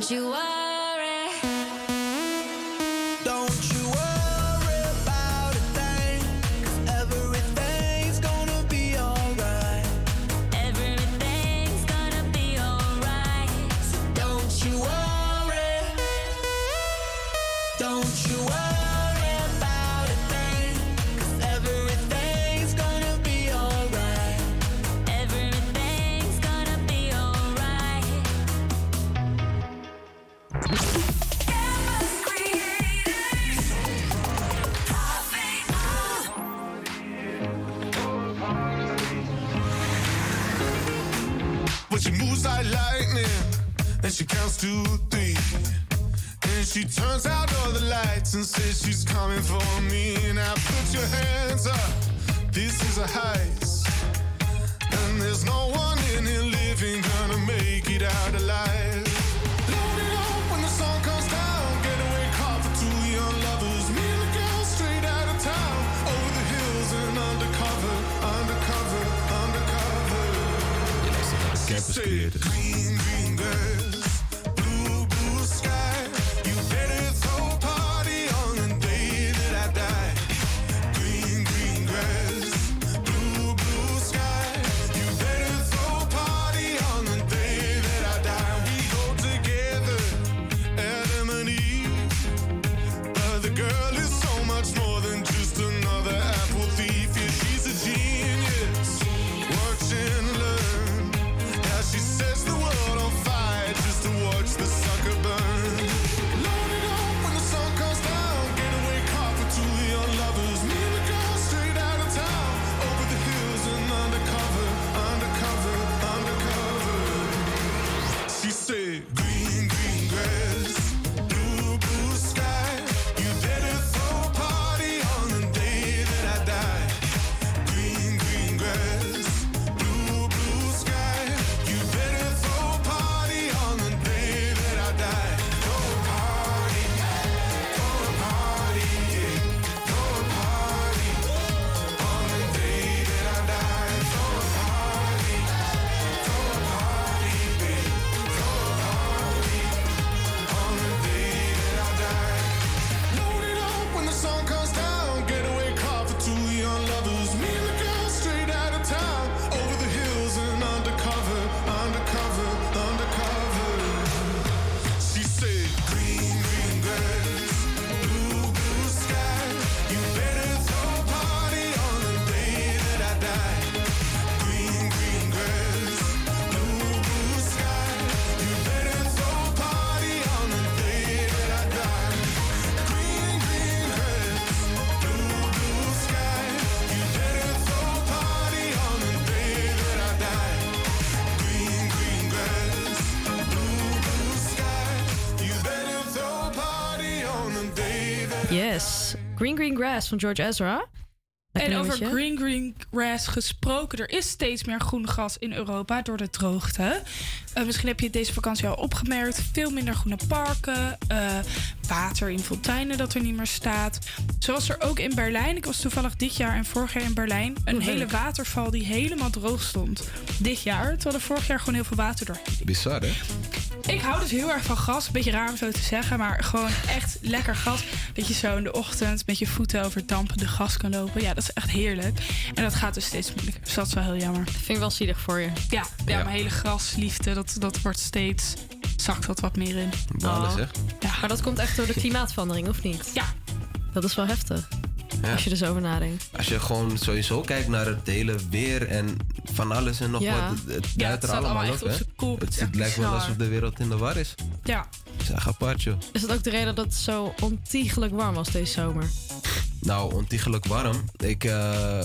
want you up. Says she's coming for me. Now put your hands up. This is a heist. Grass van George Ezra. Lekker En over green green grass gesproken, er is steeds meer groen gras in Europa door de droogte. Eh, misschien heb je het deze vakantie al opgemerkt. Veel minder groene parken, eh, water in fonteinen dat er niet meer staat. Zoals er ook in Berlijn. Ik was toevallig dit jaar en vorig jaar in Berlijn. Een hele waterval die helemaal droog stond. Dit jaar, terwijl er vorig jaar gewoon heel veel water door. Bizar, hè? Ik hou dus heel erg van gas. Beetje raar om zo te zeggen, maar gewoon echt lekker gas. Dat je zo in de ochtend met je voeten over dampende gas kan lopen. Ja, dat is echt heerlijk. En dat gaat dus steeds moeilijker. Dus dat is wel heel jammer. Vind ik wel zielig voor je. Ja, ja, mijn hele grasliefde, dat, dat wordt steeds... Zakt dat wat meer in. Balen, Oh. zeg. Maar dat komt echt door de klimaatverandering, of niet? Ja. Dat is wel heftig. Ja. Als je er zo over nadenkt. Als je gewoon sowieso kijkt naar het hele weer en van alles en nog Ja. wat. Het, het Ja, duidt het er staat allemaal op, echt op hè? Het Het, is het echt lijkt wel alsof de wereld in de war is. Ja. Zeg apart, joh. Is dat ook de reden dat het zo ontiegelijk warm was deze zomer? Nou, ontiegelijk warm. Ik eh,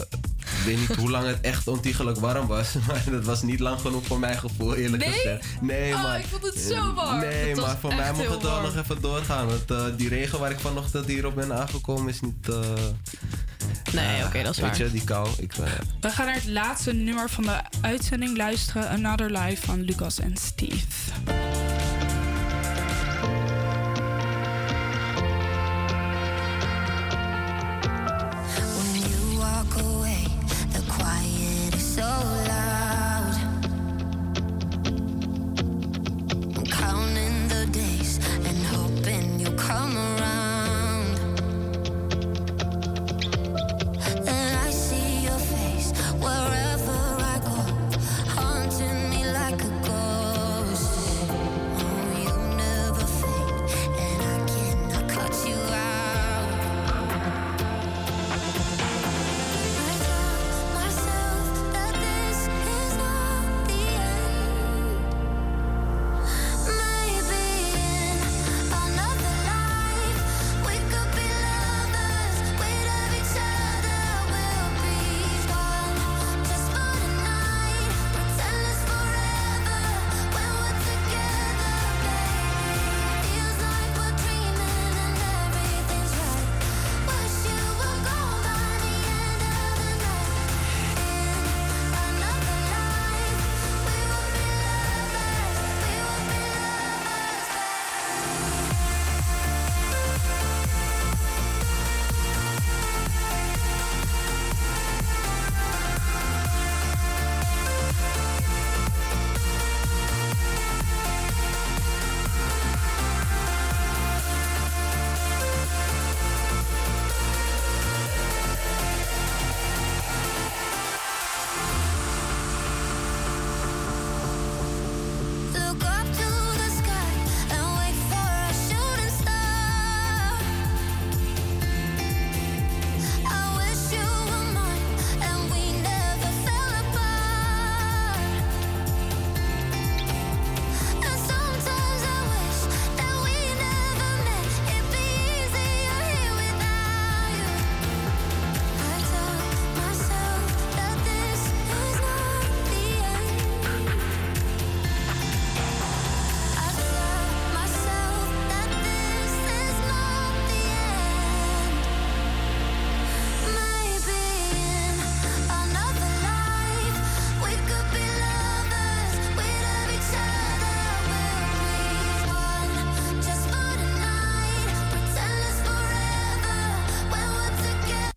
weet niet hoe lang het echt ontiegelijk warm was. Maar dat was niet lang genoeg voor mijn gevoel, eerlijk Nee? gezegd. Nee, Oh, maar... ik vond het zo warm. Nee, Het maar voor mij mocht het wel nog even doorgaan. Want eh, die regen waar ik vanochtend hierop ben aangekomen is niet... eh, Nee, oké, dat is Weet waar. je, die kou. Ik, We gaan naar het laatste nummer van de uitzending luisteren. Another Life van Lucas en Steve.